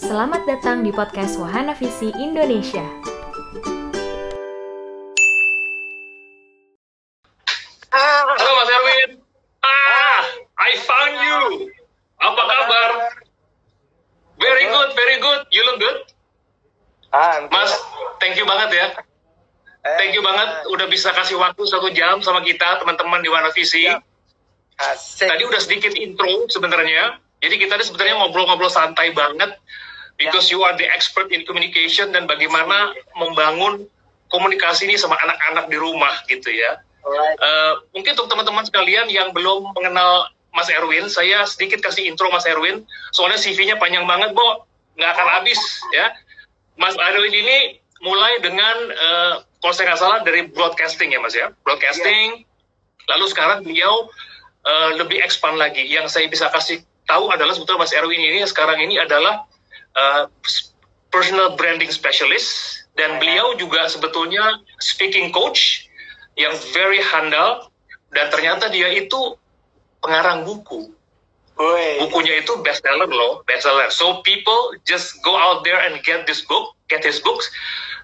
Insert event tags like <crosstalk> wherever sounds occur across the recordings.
Selamat datang di podcast Wahana Visi Indonesia. Halo Mas Erwin. Ah, I found you. Apa kabar? Very good, very good. You look good. Ah, Mas, thank you banget ya. Thank you banget udah bisa kasih waktu satu jam sama kita teman-teman di Warna Visi. Asik. Tadi udah sedikit intro sebenarnya. Jadi kita ini sebenarnya ngobrol-ngobrol santai banget because you are the expert in communication dan bagaimana membangun komunikasi ini sama anak-anak di rumah gitu ya. Eh, mungkin untuk teman-teman sekalian yang belum mengenal Mas Erwin, saya sedikit kasih intro Mas Erwin. Soalnya CV-nya panjang banget, Bo. Nggak akan habis, ya. Mas Erwin ini mulai dengan, eh, kalau saya nggak salah, dari broadcasting ya, Mas ya. Broadcasting. Lalu sekarang beliau eh, lebih expand lagi. Yang saya bisa kasih tahu adalah sebetulnya Mas Erwin ini sekarang ini adalah eh, personal branding specialist. Dan beliau juga sebetulnya speaking coach yang very handal dan ternyata dia itu pengarang buku. Bukunya itu bestseller loh, bestseller. So people just go out there and get this book, get his books.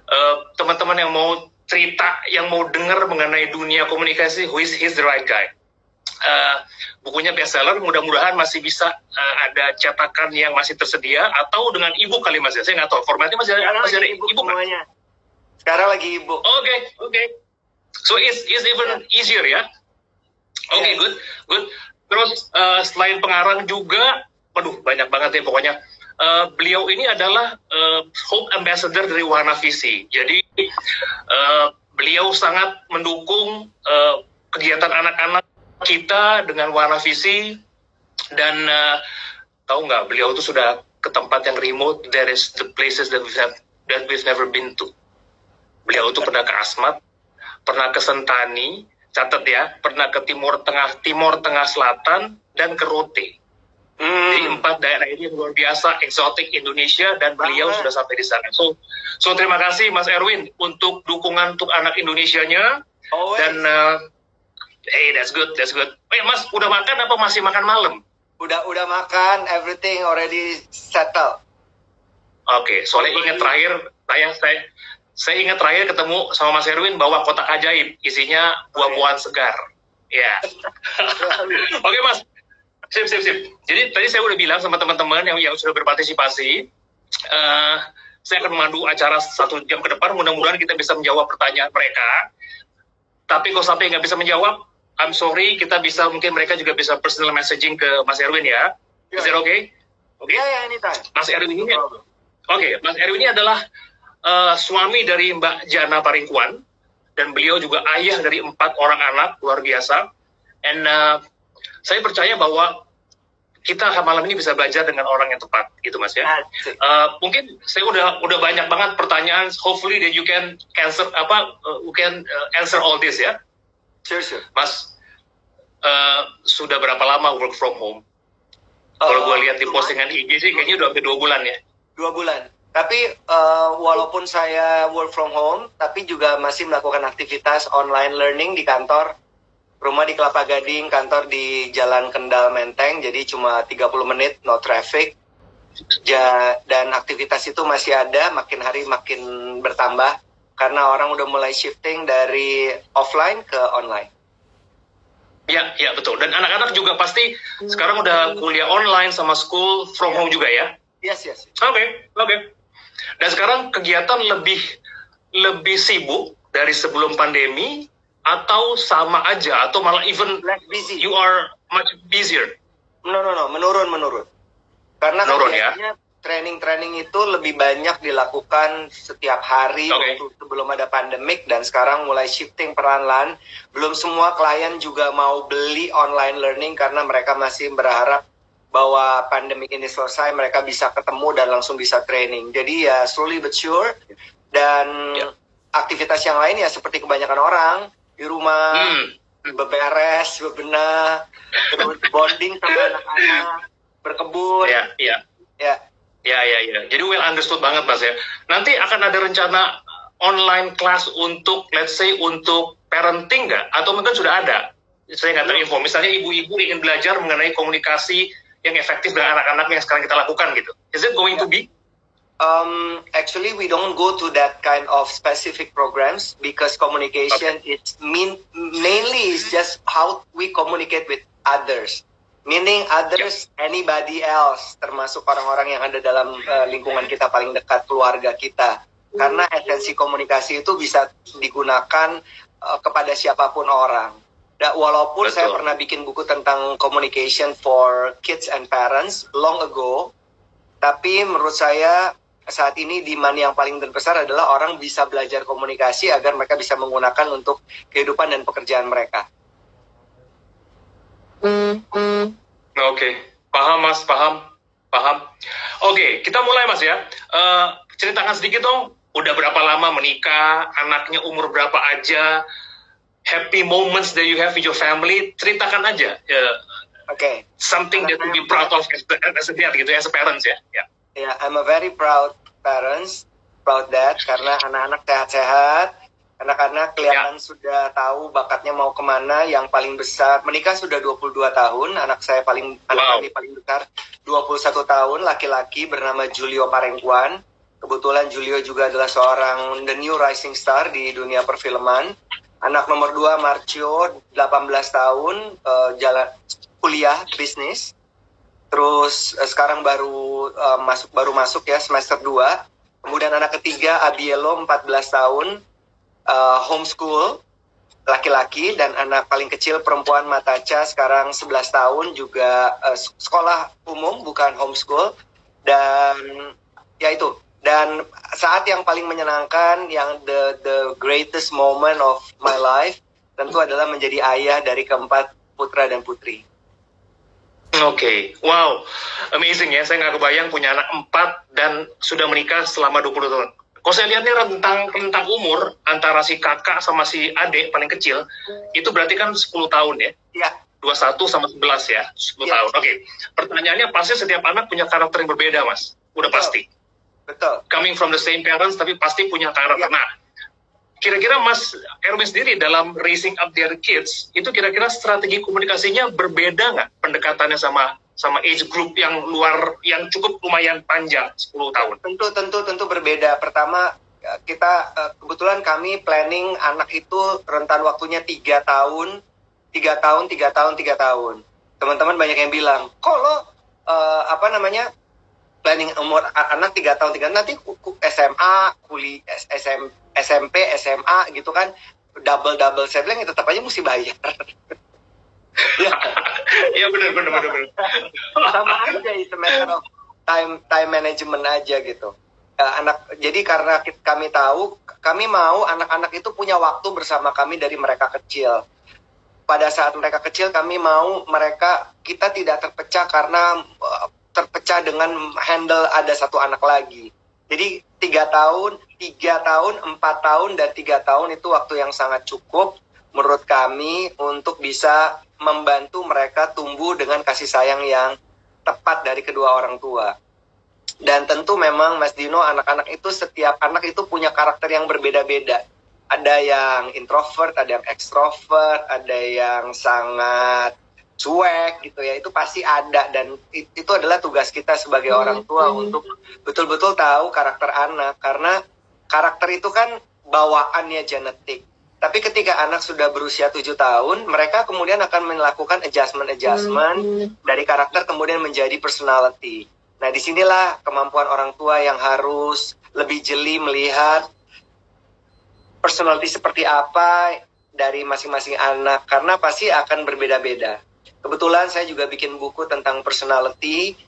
Uh, teman-teman yang mau cerita, yang mau dengar mengenai dunia komunikasi, who is he's the right guy. Uh, bukunya bestseller, mudah-mudahan masih bisa uh, ada cetakan yang masih tersedia atau dengan ibu kali mas ya. Saya nggak tahu formatnya masih ada, masih ada lagi ibu kan? semuanya. Sekarang lagi ibu. Oke, oke. So it's, it's even easier ya. Oke, Yes. good, good. Terus eh, selain pengarang juga, waduh banyak banget ya pokoknya. Eh, beliau ini adalah eh, Hope Ambassador dari Warna Visi. Jadi eh, beliau sangat mendukung eh, kegiatan anak-anak kita dengan Warna Visi dan eh, tahu nggak beliau itu sudah ke tempat yang remote. There is the places that we have that we've never been to. Beliau itu pernah ke Asmat, pernah ke Sentani, catat ya, pernah ke Timur Tengah, Timur Tengah Selatan, dan ke Rote. Jadi Hmm. empat daerah ini yang luar biasa, eksotik Indonesia, dan beliau Banget. sudah sampai di sana. So, so terima kasih Mas Erwin untuk dukungan untuk anak Indonesianya. Always. Dan, uh, hey, that's good, that's good. Eh, Mas, udah makan apa masih makan malam? udah udah makan, everything already settled. Oke, soalnya ingat terakhir, saya, saya, saya ingat terakhir ketemu sama Mas Erwin bawa kotak ajaib, isinya buah-buahan segar. Ya. <laughs> Oke Mas, sip sip sip. Jadi tadi saya udah bilang sama teman-teman yang yang sudah berpartisipasi, eh, saya akan memandu acara satu jam ke depan. Mudah-mudahan kita bisa menjawab pertanyaan mereka. Tapi kalau sampai nggak bisa menjawab, I'm sorry, kita bisa mungkin mereka juga bisa personal messaging ke Mas Erwin ya. Is that okay? Oke. Ya ya anytime. Mas Erwin ini Oke, Mas Erwin ini adalah eh, suami dari Mbak Jana Paringkuan dan beliau juga ayah dari empat orang anak luar biasa. And eh, saya percaya bahwa kita malam ini bisa belajar dengan orang yang tepat, gitu Mas ya. Eh, mungkin saya udah udah banyak banget pertanyaan. Hopefully that you can answer apa, eh, you can answer all this ya, Sure sure. Mas. eh, sudah berapa lama work from home? Kalau Uh, gue lihat di postingan IG sih kayaknya udah hampir dua bulan ya. dua bulan. Tapi eh, walaupun saya work from home, tapi juga masih melakukan aktivitas online learning di kantor. Rumah di Kelapa Gading, kantor di Jalan Kendal Menteng, jadi cuma 30 menit, no traffic. Ja, dan aktivitas itu masih ada, makin hari makin bertambah karena orang udah mulai shifting dari offline ke online. Ya, ya betul. Dan anak-anak juga pasti sekarang udah kuliah online sama school from home juga ya. Yes, yes. Oke, oke. Dan sekarang kegiatan lebih lebih sibuk dari sebelum pandemi atau sama aja atau malah even Less busy. you are much busier. No, no, no, menurun, menurun. Karena kan Menurun, ya? Training-training itu lebih banyak dilakukan setiap hari Oke. waktu sebelum ada pandemik dan sekarang mulai shifting peran-peran. Belum semua klien juga mau beli online learning karena mereka masih berharap bahwa pandemik ini selesai mereka bisa ketemu dan langsung bisa training. Jadi ya slowly but sure dan Ya. aktivitas yang lain ya seperti kebanyakan orang di rumah Hmm. beberes, bebenah, terus bonding sama anak-anak, berkebun, Ya, ya. ya. Ya, ya, ya. Jadi well understood banget, Mas ya. Nanti akan ada rencana online class untuk, let's say, untuk parenting nggak? Atau mungkin sudah ada? Saya nggak tahu info. Misalnya ibu-ibu ingin belajar mengenai komunikasi yang efektif dengan anak-anak yang sekarang kita lakukan gitu. Is it it going to be? Um, actually, we don't go to that kind of specific programs because communication okay. is mean mainly is just how we communicate with others. Meaning others, yeah. anybody else, termasuk orang-orang yang ada dalam uh, lingkungan kita paling dekat, keluarga kita. Karena esensi komunikasi itu bisa digunakan uh, kepada siapa pun orang. Da, walaupun Betul. saya pernah bikin buku tentang communication for kids and parents long ago, tapi menurut saya saat ini demand yang paling terbesar adalah orang bisa belajar komunikasi agar mereka bisa menggunakan untuk kehidupan dan pekerjaan mereka. Oke, okay. paham mas, paham, paham. Oke, okay, kita mulai mas ya. Uh, ceritakan sedikit dong, udah berapa lama menikah, anaknya umur berapa aja, happy moments that you have with your family, ceritakan aja. Uh, Oke. Okay. Something that to be proud of as, as a dad gitu, as a parents ya. Yeah. Ya, yeah, I'm a very proud parents, proud dad karena anak-anak sehat-sehat, anak-anak kelihatan yeah. sudah tahu bakatnya mau ke mana. Yang paling besar menikah sudah 22 tahun, anak saya paling wow. anak kami paling besar 21 tahun, laki-laki bernama Julio Parengkuan. Kebetulan Julio juga adalah seorang the new rising star di dunia perfilman. Anak nomor dua Marcio, 18 tahun, uh, jalan kuliah bisnis terus uh, sekarang baru uh, masuk baru masuk ya semester 2 kemudian anak ketiga Abielo 14 tahun uh, homeschool laki-laki dan anak paling kecil perempuan Matacha sekarang 11 tahun juga uh, sekolah umum bukan homeschool dan ya itu dan saat yang paling menyenangkan yang the the greatest moment of my life tentu adalah menjadi ayah dari keempat putra dan putri. Oke, okay. wow, amazing ya. Saya nggak kebayang punya anak empat dan sudah menikah selama 20 tahun. Kalau saya lihatnya rentang rentang umur antara si kakak sama si adik paling kecil itu berarti kan 10 tahun ya? Iya. 21 sama 11 ya, 10 ya. tahun. Oke, okay. pertanyaannya pasti setiap anak punya karakter yang berbeda, Mas. Udah Betul. pasti. Betul. Coming from the same parents tapi pasti punya karakter. Ya. Nah, kira-kira Mas Erwin sendiri dalam raising up their kids itu kira-kira strategi komunikasinya berbeda nggak pendekatannya sama sama age group yang luar yang cukup lumayan panjang 10 tahun? Tentu tentu tentu berbeda. Pertama kita eh, kebetulan kami planning anak itu rentan waktunya tiga tahun, tiga tahun, tiga tahun, tiga tahun. Teman-teman banyak yang bilang, kalau uh, apa namanya planning umur anak tiga tahun tiga nanti SMA, kuliah SM, SMP, SMA gitu kan double double saya bilang ya tetap aja mesti bayar. <laughs> ya benar benar benar benar. Sama aja itu matter time time management aja gitu. Uh, anak jadi karena kami tahu kami mau anak-anak itu punya waktu bersama kami dari mereka kecil. Pada saat mereka kecil kami mau mereka kita tidak terpecah karena uh, terpecah dengan handle ada satu anak lagi. Jadi tiga tahun, tiga tahun, empat tahun dan tiga tahun itu waktu yang sangat cukup menurut kami untuk bisa membantu mereka tumbuh dengan kasih sayang yang tepat dari kedua orang tua. Dan tentu memang Mas Dino anak-anak itu setiap anak itu punya karakter yang berbeda-beda. Ada yang introvert, ada yang ekstrovert, ada yang sangat cuek gitu ya itu pasti ada dan itu adalah tugas kita sebagai hmm. orang tua hmm. untuk betul-betul tahu karakter anak karena karakter itu kan bawaannya genetik tapi ketika anak sudah berusia tujuh tahun mereka kemudian akan melakukan adjustment adjustment hmm. dari karakter kemudian menjadi personality nah di sinilah kemampuan orang tua yang harus lebih jeli melihat personality seperti apa dari masing-masing anak karena pasti akan berbeda-beda Kebetulan saya juga bikin buku tentang personality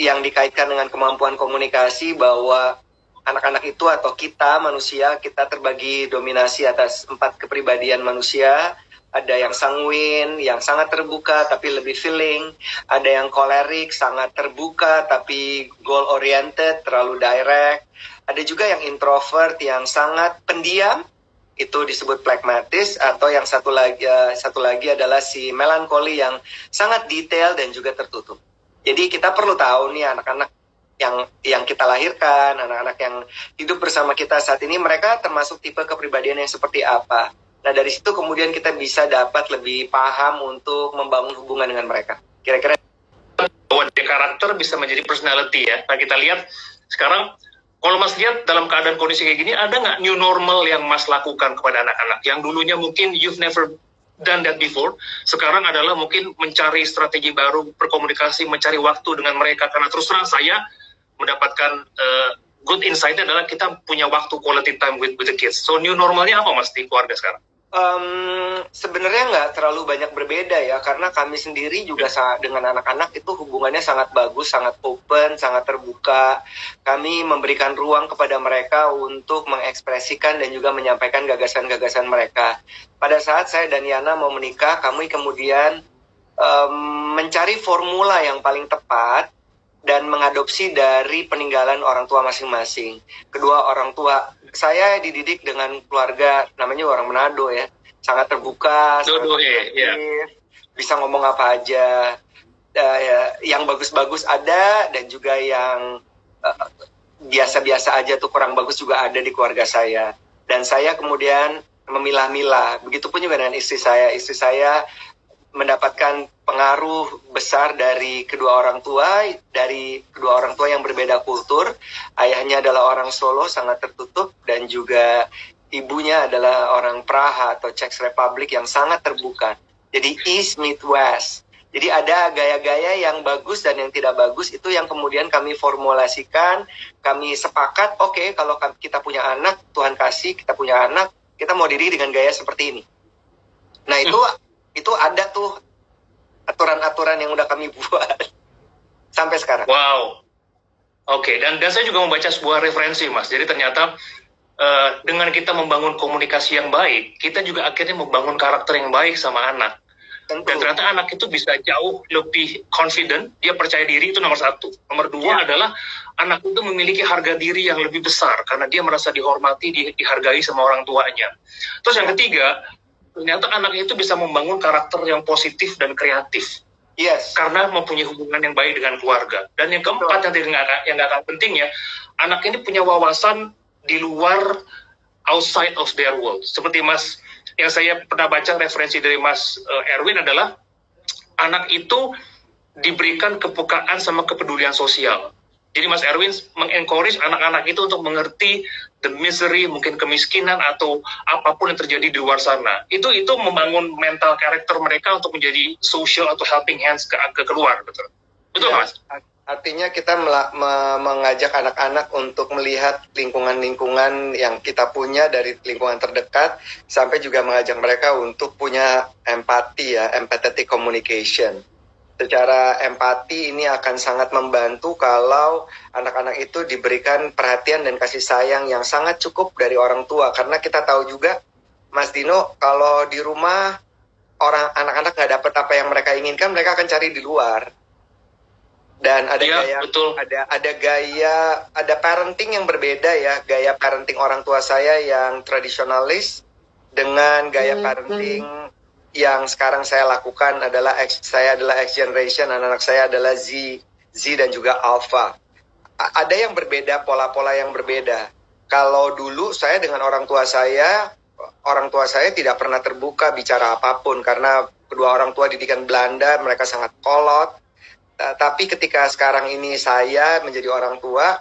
yang dikaitkan dengan kemampuan komunikasi bahwa anak-anak itu atau kita manusia kita terbagi dominasi atas empat kepribadian manusia. Ada yang sanguin yang sangat terbuka tapi lebih feeling. Ada yang kolerik sangat terbuka tapi goal oriented terlalu direct. Ada juga yang introvert yang sangat pendiam. Itu disebut plekmatis atau yang satu lagi uh, satu lagi adalah si melankoli yang sangat detail dan juga tertutup. Jadi kita perlu tahu nih anak-anak yang yang kita lahirkan, anak-anak yang hidup bersama kita saat ini mereka termasuk tipe kepribadian yang seperti apa. Nah, dari situ kemudian kita bisa dapat lebih paham untuk membangun hubungan dengan mereka. Kira-kira bahwa karakter bisa menjadi personality ya. Nah kita lihat sekarang kalau Mas lihat dalam keadaan kondisi kayak gini, ada nggak new normal yang Mas lakukan kepada anak-anak? Yang dulunya mungkin you've never done that before, sekarang adalah mungkin mencari strategi baru, berkomunikasi, mencari waktu dengan mereka. Karena terus terang saya mendapatkan uh, good insight adalah kita punya waktu quality time with, with the kids. So new normalnya apa Mas di keluarga sekarang? Um, sebenarnya nggak terlalu banyak berbeda ya karena kami sendiri juga sangat dengan anak-anak itu hubungannya sangat bagus, sangat open, sangat terbuka. Kami memberikan ruang kepada mereka untuk mengekspresikan dan juga menyampaikan gagasan-gagasan mereka. Pada saat saya dan Yana mau menikah, kami kemudian um, mencari formula yang paling tepat dan mengadopsi dari peninggalan orang tua masing-masing. Kedua orang tua saya dididik dengan keluarga namanya orang Manado ya, sangat terbuka, Dodo, sangat yeah, yeah. bisa ngomong apa aja. Uh, ya, yang bagus-bagus ada dan juga yang uh, biasa-biasa aja tuh kurang bagus juga ada di keluarga saya. Dan saya kemudian memilah-milah. Begitupun juga dengan istri saya. Istri saya mendapatkan pengaruh besar dari kedua orang tua, dari kedua orang tua yang berbeda kultur. Ayahnya adalah orang Solo, sangat tertutup, dan juga ibunya adalah orang Praha atau Czech Republic yang sangat terbuka. Jadi East meet West. Jadi ada gaya-gaya yang bagus dan yang tidak bagus itu yang kemudian kami formulasikan, kami sepakat, oke okay, kalau kita punya anak, Tuhan kasih kita punya anak, kita mau diri dengan gaya seperti ini. Nah itu hmm itu ada tuh aturan-aturan yang udah kami buat <laughs> sampai sekarang. Wow. Oke, okay. dan dan saya juga membaca sebuah referensi, Mas. Jadi ternyata uh, dengan kita membangun komunikasi yang baik, kita juga akhirnya membangun karakter yang baik sama anak. Tentu. Dan ternyata anak itu bisa jauh lebih confident, dia percaya diri itu nomor satu. Nomor dua ya. adalah anak itu memiliki harga diri yang lebih besar karena dia merasa dihormati, di, dihargai sama orang tuanya. Terus yang ya. ketiga, ternyata anak itu bisa membangun karakter yang positif dan kreatif. Yes. Karena mempunyai hubungan yang baik dengan keluarga. Dan yang keempat yang tidak yang kalah penting ya, anak ini punya wawasan di luar outside of their world. Seperti Mas yang saya pernah baca referensi dari Mas uh, Erwin adalah anak itu diberikan kepekaan sama kepedulian sosial. Jadi Mas Erwin mengencourage anak-anak itu untuk mengerti the misery, mungkin kemiskinan atau apa pun yang terjadi di luar sana. Itu itu membangun mental karakter mereka untuk menjadi social atau helping hands ke, ke keluar, betul. Betul, ya, Mas? Artinya kita me mengajak anak-anak untuk melihat lingkungan-lingkungan yang kita punya dari lingkungan terdekat sampai juga mengajak mereka untuk punya empati ya, empathetic communication secara empati ini akan sangat membantu kalau anak-anak itu diberikan perhatian dan kasih sayang yang sangat cukup dari orang tua. Karena kita tahu juga Mas Dino kalau di rumah orang anak-anak nggak dapat apa yang mereka inginkan mereka akan cari di luar. Dan ada ya, gaya betul. ada ada gaya ada parenting yang berbeda ya. Gaya parenting orang tua saya yang tradisionalis dengan gaya hmm, parenting hmm yang sekarang saya lakukan adalah X, saya adalah X generation, anak-anak saya adalah Z, Z dan juga Alpha. A ada yang berbeda, pola-pola yang berbeda. Kalau dulu saya dengan orang tua saya, orang tua saya tidak pernah terbuka bicara apa pun karena kedua orang tua didikan Belanda, mereka sangat kolot. Tapi ketika sekarang ini saya menjadi orang tua,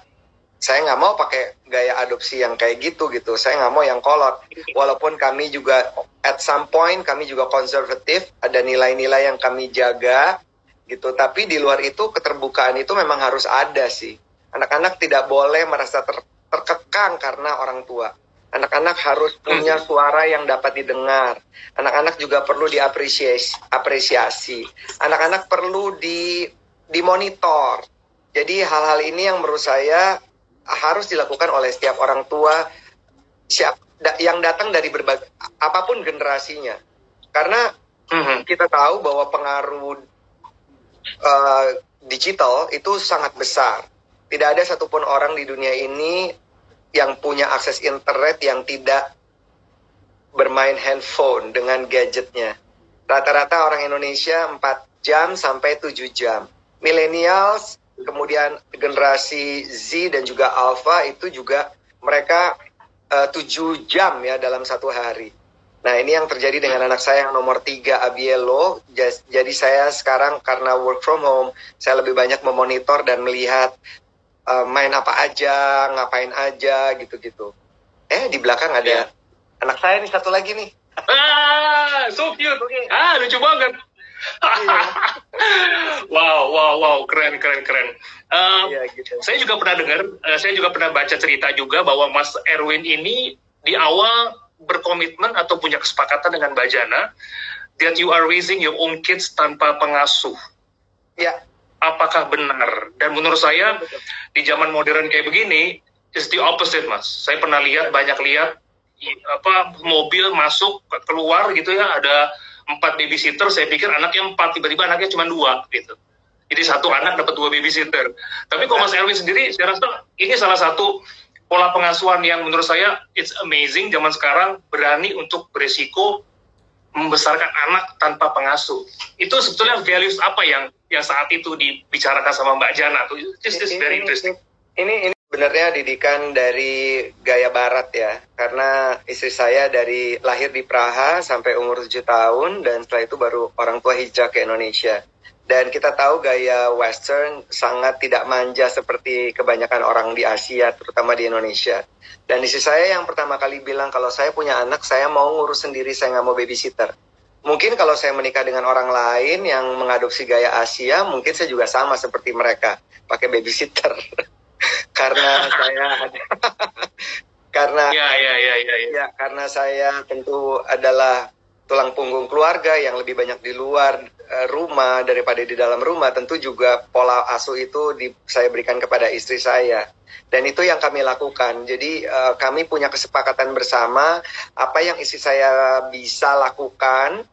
saya nggak mau pakai gaya adopsi yang kayak gitu gitu. Saya nggak mau yang kolot. Walaupun kami juga at some point kami juga konservatif, ada nilai-nilai yang kami jaga gitu. Tapi di luar itu keterbukaan itu memang harus ada sih. Anak-anak tidak boleh merasa ter terkekang karena orang tua. Anak-anak harus punya hmm. suara yang dapat didengar. Anak-anak juga perlu diapresiasi. Apresiasi. Anak-anak perlu di dimonitor. Jadi hal-hal ini yang menurut saya harus dilakukan oleh setiap orang tua siap da, yang datang dari berbagai apa pun generasinya. Karena mm-hmm. kita tahu bahwa pengaruh uh, digital itu sangat besar. Tidak ada satupun orang di dunia ini yang punya akses internet yang tidak bermain handphone dengan gadgetnya. Rata-rata orang Indonesia 4 jam sampai 7 jam. Millennials kemudian generasi Z dan juga Alpha itu juga mereka eh, tujuh jam ya dalam satu hari. Nah ini yang terjadi dengan anak saya yang nomor tiga Abielo. Jadi saya sekarang karena work from home, saya lebih banyak memonitor dan melihat uh, main apa aja, ngapain aja gitu-gitu. Eh di belakang ada yeah. anak saya nih satu lagi nih. Ah, so cute. Okay. Ah, lucu banget. Iya. wow, wow, wow, keren, keren, keren. Uh, ya, gitu. Saya juga pernah dengar, uh, saya juga pernah baca cerita juga bahwa Mas Erwin ini di awal berkomitmen atau punya kesepakatan dengan Mbak Jana that you are raising your own kids tanpa pengasuh. Ya. Apakah benar? Dan menurut saya di zaman modern kayak begini, is the opposite, Mas. Saya pernah lihat banyak lihat apa mobil masuk keluar gitu ya ada empat babysitter saya pikir anaknya empat tiba-tiba anaknya cuma dua gitu jadi satu anak dapat dua babysitter tapi kalau Mas Erwin sendiri saya rasa ini salah satu pola pengasuhan yang menurut saya it's amazing zaman sekarang berani untuk beresiko membesarkan anak tanpa pengasuh. Itu sebetulnya values apa yang yang saat itu dibicarakan sama Mbak Jana tuh? This is very interesting. Ini ini sebenarnya didikan dari gaya barat ya. Karena istri saya dari lahir di Praha sampai umur 7 tahun dan setelah itu baru orang tua hijrah ke Indonesia. Dan kita tahu gaya Western sangat tidak manja seperti kebanyakan orang di Asia, terutama di Indonesia. Dan istri saya yang pertama kali bilang kalau saya punya anak, saya mau ngurus sendiri, saya nggak mau babysitter. Mungkin kalau saya menikah dengan orang lain yang mengadopsi gaya Asia, mungkin saya juga sama seperti mereka, pakai babysitter. <laughs> karena saya ada <laughs> karena ya, ya, ya, ya, ya. ya karena saya tentu adalah tulang punggung keluarga yang lebih banyak di luar uh, rumah daripada di dalam rumah. Tentu juga pola asuh itu di, saya berikan kepada istri saya. Dan itu yang kami lakukan. Jadi uh, kami punya kesepakatan bersama apa yang istri saya bisa lakukan.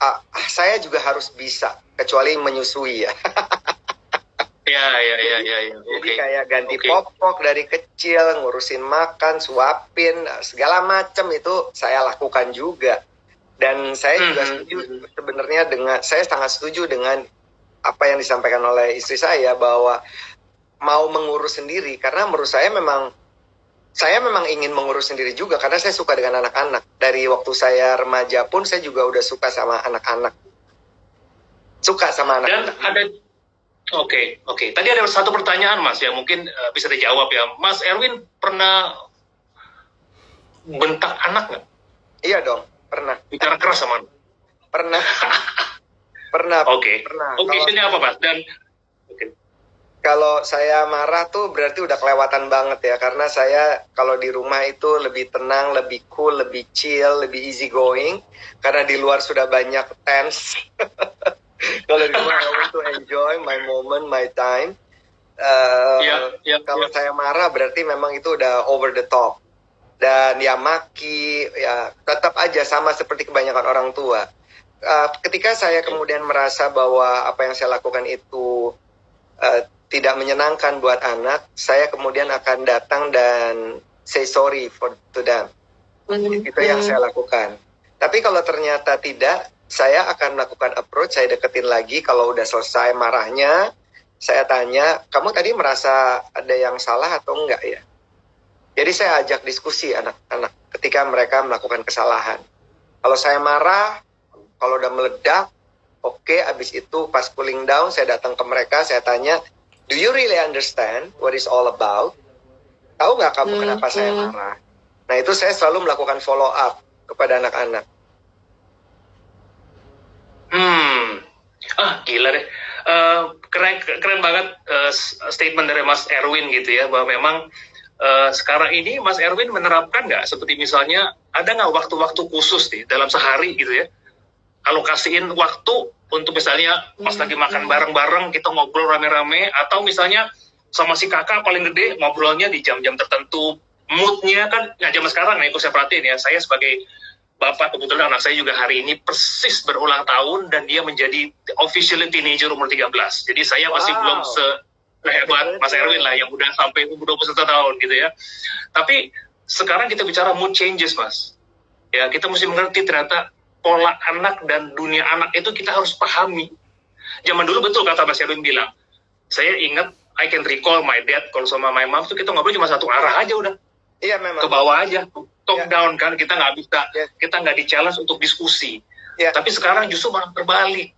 Uh, saya juga harus bisa kecuali menyusui ya <laughs> Ya, ya, ya, ya. ya. Jadi okay. kayak ganti okay. popok dari kecil, ngurusin makan, suapin, segala macam itu saya lakukan juga dan saya hmm, juga hmm, setuju hmm. sebenarnya dengan saya sangat setuju dengan apa yang disampaikan oleh istri saya bahwa mau mengurus sendiri karena menurut saya memang saya memang ingin mengurus sendiri juga karena saya suka dengan anak-anak dari waktu saya remaja pun saya juga udah suka sama anak-anak suka sama anak, -anak. dan ada oke okay, oke okay. tadi ada satu pertanyaan mas yang mungkin uh, bisa dijawab ya mas Erwin pernah bentak anak nggak iya dong Pernah. Bicara keras sama Pernah. <laughs> pernah. Oke. Okay. Pernah. Oke, okay, apa, Mas? Dan okay. kalau saya marah tuh berarti udah kelewatan banget ya karena saya kalau di rumah itu lebih tenang, lebih cool, lebih chill, lebih easy going karena di luar sudah banyak tense. <laughs> kalau di rumah I want to enjoy my moment, my time. Uh, yeah, yeah, kalau yeah. saya marah berarti memang itu udah over the top dan ya maki ya tetap aja sama seperti kebanyakan orang tua. Uh, ketika saya kemudian merasa bahwa apa yang saya lakukan itu uh, tidak menyenangkan buat anak, saya kemudian akan datang dan say sorry for to them. Mm-hmm. Itu yang saya lakukan. Tapi kalau ternyata tidak, saya akan melakukan approach, saya deketin lagi kalau udah selesai marahnya, saya tanya, kamu tadi merasa ada yang salah atau enggak ya? Jadi saya ajak diskusi anak-anak ketika mereka melakukan kesalahan. Kalau saya marah, kalau udah meledak, oke, okay, abis itu pas cooling down, saya datang ke mereka, saya tanya, do you really understand what is all about? Tahu nggak kamu hmm, kenapa hmm. saya marah? Nah itu saya selalu melakukan follow up kepada anak-anak. Hmm, ah gila deh. Uh, keren keren banget uh, statement dari Mas Erwin gitu ya bahwa memang uh, sekarang ini Mas Erwin menerapkan nggak seperti misalnya ada nggak waktu-waktu khusus nih dalam sehari gitu ya alokasiin waktu untuk misalnya pas lagi makan hmm. bareng-bareng kita ngobrol rame-rame atau misalnya sama si kakak paling gede ngobrolnya di jam-jam tertentu moodnya kan nggak zaman sekarang nih aku saya perhatiin ya saya sebagai bapak kebetulan anak saya juga hari ini persis berulang tahun dan dia menjadi officially teenager umur 13 jadi saya masih wow. belum se hebat Mas Erwin lah yang udah sampai umur 21 tahun gitu ya. Tapi sekarang kita bicara mood changes Mas. Ya kita mesti mengerti ternyata pola anak dan dunia anak itu kita harus pahami. Zaman dulu betul kata Mas Erwin bilang. Saya ingat I can recall my dad kalau sama my mom tuh kita ngobrol cuma satu arah aja udah. Iya memang. ke bawah aja top Ya. down kan kita nggak bisa Ya. kita nggak di challenge untuk diskusi Ya. tapi sekarang justru malah terbalik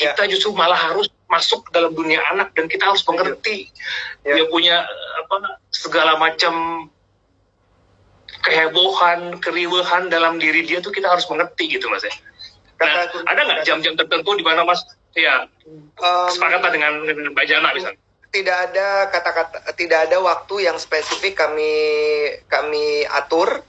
Ya. kita justru malah harus masuk dalam dunia anak dan kita harus mengerti Ya. dia punya eh, apa segala macam kehebohan keriuhan dalam diri dia tuh kita harus mengerti gitu mas ya nah, ada nggak jam-jam tertentu di mana mas ya kesepakatan dengan, dengan Mbak Jana misalnya tidak ada kata-kata tidak ada waktu yang spesifik kami kami atur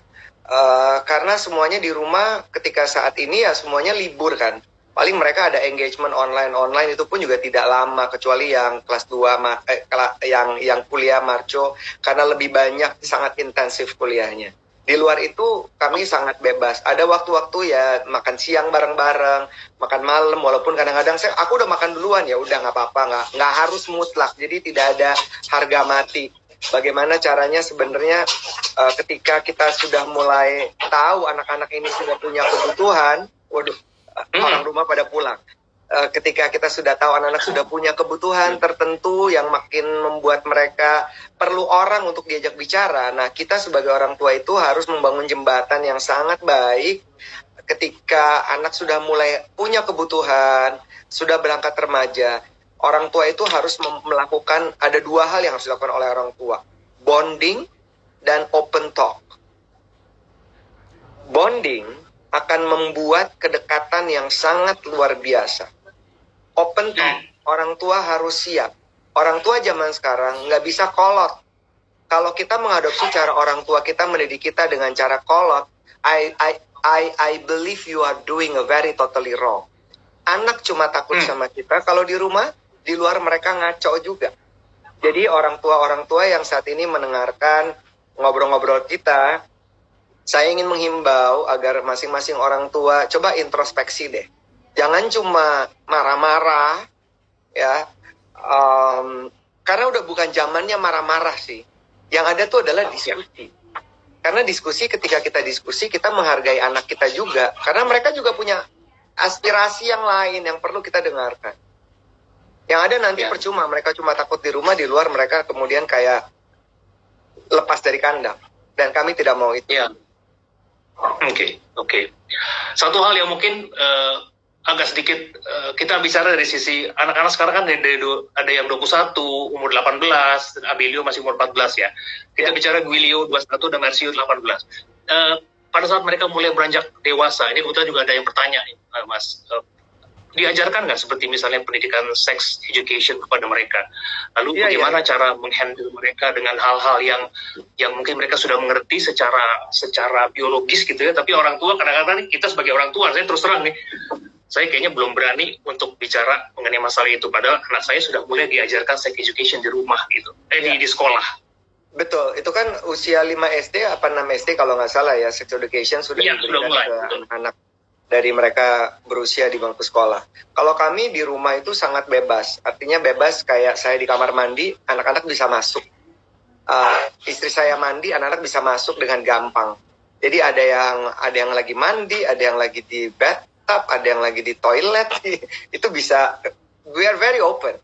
eh, karena semuanya di rumah ketika saat ini ya semuanya libur kan. Paling mereka ada engagement online online itu pun juga tidak lama kecuali yang kelas 2 ma- eh, yang yang kuliah marco karena lebih banyak sangat intensif kuliahnya di luar itu kami sangat bebas. Ada waktu-waktu ya makan siang bareng-bareng makan malam walaupun kadang-kadang saya aku udah makan duluan ya udah nggak apa-apa nggak nggak harus mutlak. Jadi tidak ada harga mati. Bagaimana caranya sebenarnya eh, ketika kita sudah mulai tahu anak-anak ini sudah punya kebutuhan waduh Hmm. orang rumah pada pulang Eh, ketika kita sudah tahu anak-anak sudah punya kebutuhan tertentu yang makin membuat mereka perlu orang untuk diajak bicara. Nah, kita sebagai orang tua itu harus membangun jembatan yang sangat baik ketika anak sudah mulai punya kebutuhan, sudah berangkat remaja. Orang tua itu harus melakukan ada dua hal yang harus dilakukan oleh orang tua, bonding dan open talk. Bonding akan membuat kedekatan yang sangat luar biasa. Open talk, orang tua harus siap. Orang tua zaman sekarang nggak bisa kolot. Kalau kita mengadopsi cara orang tua kita mendidik kita dengan cara kolot, I I I I believe you are doing a very totally wrong. Anak cuma takut Hmm. sama kita kalau di rumah, di luar mereka ngaco juga. Jadi orang tua orang tua yang saat ini mendengarkan ngobrol-ngobrol kita, saya ingin menghimbau agar masing-masing orang tua coba introspeksi deh. Jangan cuma marah-marah, ya. Em, karena udah bukan zamannya marah-marah sih. Yang ada tuh adalah diskusi. Karena diskusi ketika kita diskusi kita menghargai anak kita juga. Karena mereka juga punya aspirasi yang lain yang perlu kita dengarkan. Yang ada nanti Ya. percuma mereka cuma takut di rumah di luar mereka kemudian kayak lepas dari kandang. Dan kami tidak mau itu. Ya. Oke, oke. Satu hal yang mungkin eh, agak sedikit eh, kita bicara dari sisi anak-anak sekarang kan dari, dari du- ada yang 21, umur 18, Abilio masih umur 14 ya. Kita Ya. bicara Guilio 21 dan Marcio 18. Eh, pada saat mereka mulai beranjak dewasa, ini kebetulan juga ada yang bertanya, eh, Mas. Diajarkan nggak seperti misalnya pendidikan sex education kepada mereka? Lalu Iya, bagaimana iya. cara menghandle mereka dengan hal-hal yang yang mungkin mereka sudah mengerti secara secara biologis gitu ya tapi orang tua kadang-kadang kita sebagai orang tua saya terus terang nih saya kayaknya belum berani untuk bicara mengenai masalah itu padahal anak saya sudah mulai diajarkan sex education di rumah gitu eh di, Ya. di sekolah Betul, itu kan usia 5 SD apa 6 SD kalau nggak salah ya, sex education sudah sudah diberikan mulai, ke betul. anak dari mereka berusia di bangku sekolah. Kalau kami di rumah itu sangat bebas, artinya bebas kayak saya di kamar mandi, anak-anak bisa masuk. Uh, istri saya mandi, anak-anak bisa masuk dengan gampang. Jadi ada yang ada yang lagi mandi, ada yang lagi di bathtub, ada yang lagi di toilet, <laughs> itu bisa. We are very open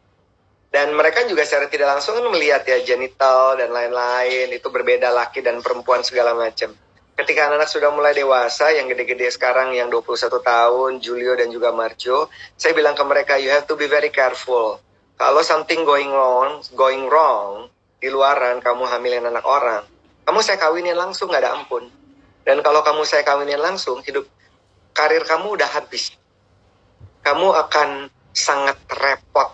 dan mereka juga secara tidak langsung kan melihat ya genital dan lain-lain itu berbeda laki dan perempuan segala macam. Ketika anak-anak sudah mulai dewasa, yang gede-gede sekarang yang 21 tahun, Julio dan juga Marjo, saya bilang ke mereka you have to be very careful. Kalau something going wrong, going wrong di luaran kamu hamilin anak orang, kamu saya kawinin langsung nggak ada ampun. Dan kalau kamu saya kawinin langsung, hidup karir kamu udah habis. Kamu akan sangat repot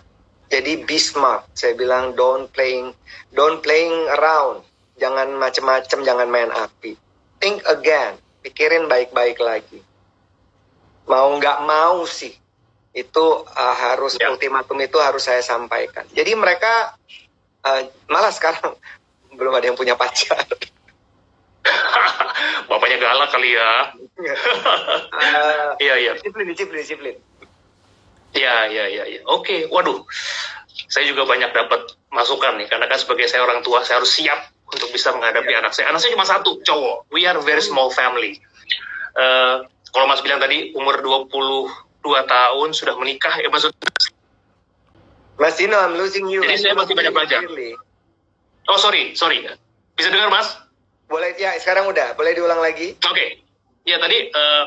jadi be smart. Saya bilang don't playing don't playing around. Jangan macem-macem, jangan main api. Think again. Pikirin baik-baik lagi. Mau nggak mau sih. Itu uh, harus Ya. ultimatum itu harus saya sampaikan. Jadi mereka uh, malah sekarang <laughs> belum ada yang punya pacar. <laughs> bapaknya galak kali ya Uh, <laughs> iya iya disiplin, disiplin, disiplin. Iya, iya, iya. iya. Oke, waduh. Saya juga banyak dapat masukan nih, karena kan sebagai saya orang tua, saya harus siap untuk bisa menghadapi Iya. anak saya. Anak saya cuma satu, cowok. We are very small family. Eh, kalau Mas bilang tadi, umur 22 tahun, sudah menikah, ya maksud... Mas Dino, I'm losing you. Jadi saya masih banyak belajar. Oh, sorry, sorry. Bisa dengar, Mas? Boleh ya sekarang udah, boleh diulang lagi? Oke. Okay. Ya tadi uh,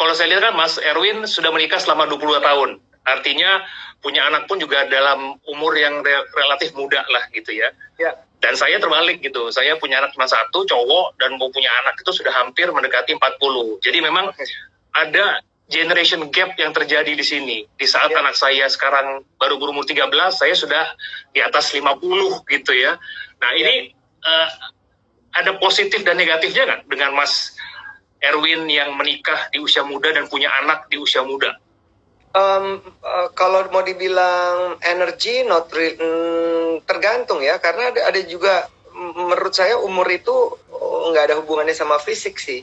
kalau saya lihat kan Mas Erwin sudah menikah selama 22 tahun. Artinya punya anak pun juga dalam umur yang re relatif muda lah gitu ya. Ya. Dan saya terbalik gitu. Saya punya anak cuma satu, cowok, dan mau punya anak itu sudah hampir mendekati 40. Jadi memang okay. ada generation gap yang terjadi di sini. Di saat ya. anak saya sekarang baru berumur 13, saya sudah di atas 50 gitu ya. Nah ya. ini uh, ada positif dan negatifnya nggak dengan Mas Erwin yang menikah di usia muda dan punya anak di usia muda? Um, uh, kalau mau dibilang energi, not re- mm, tergantung ya, karena ada, ada juga menurut saya umur itu oh, nggak ada hubungannya sama fisik sih.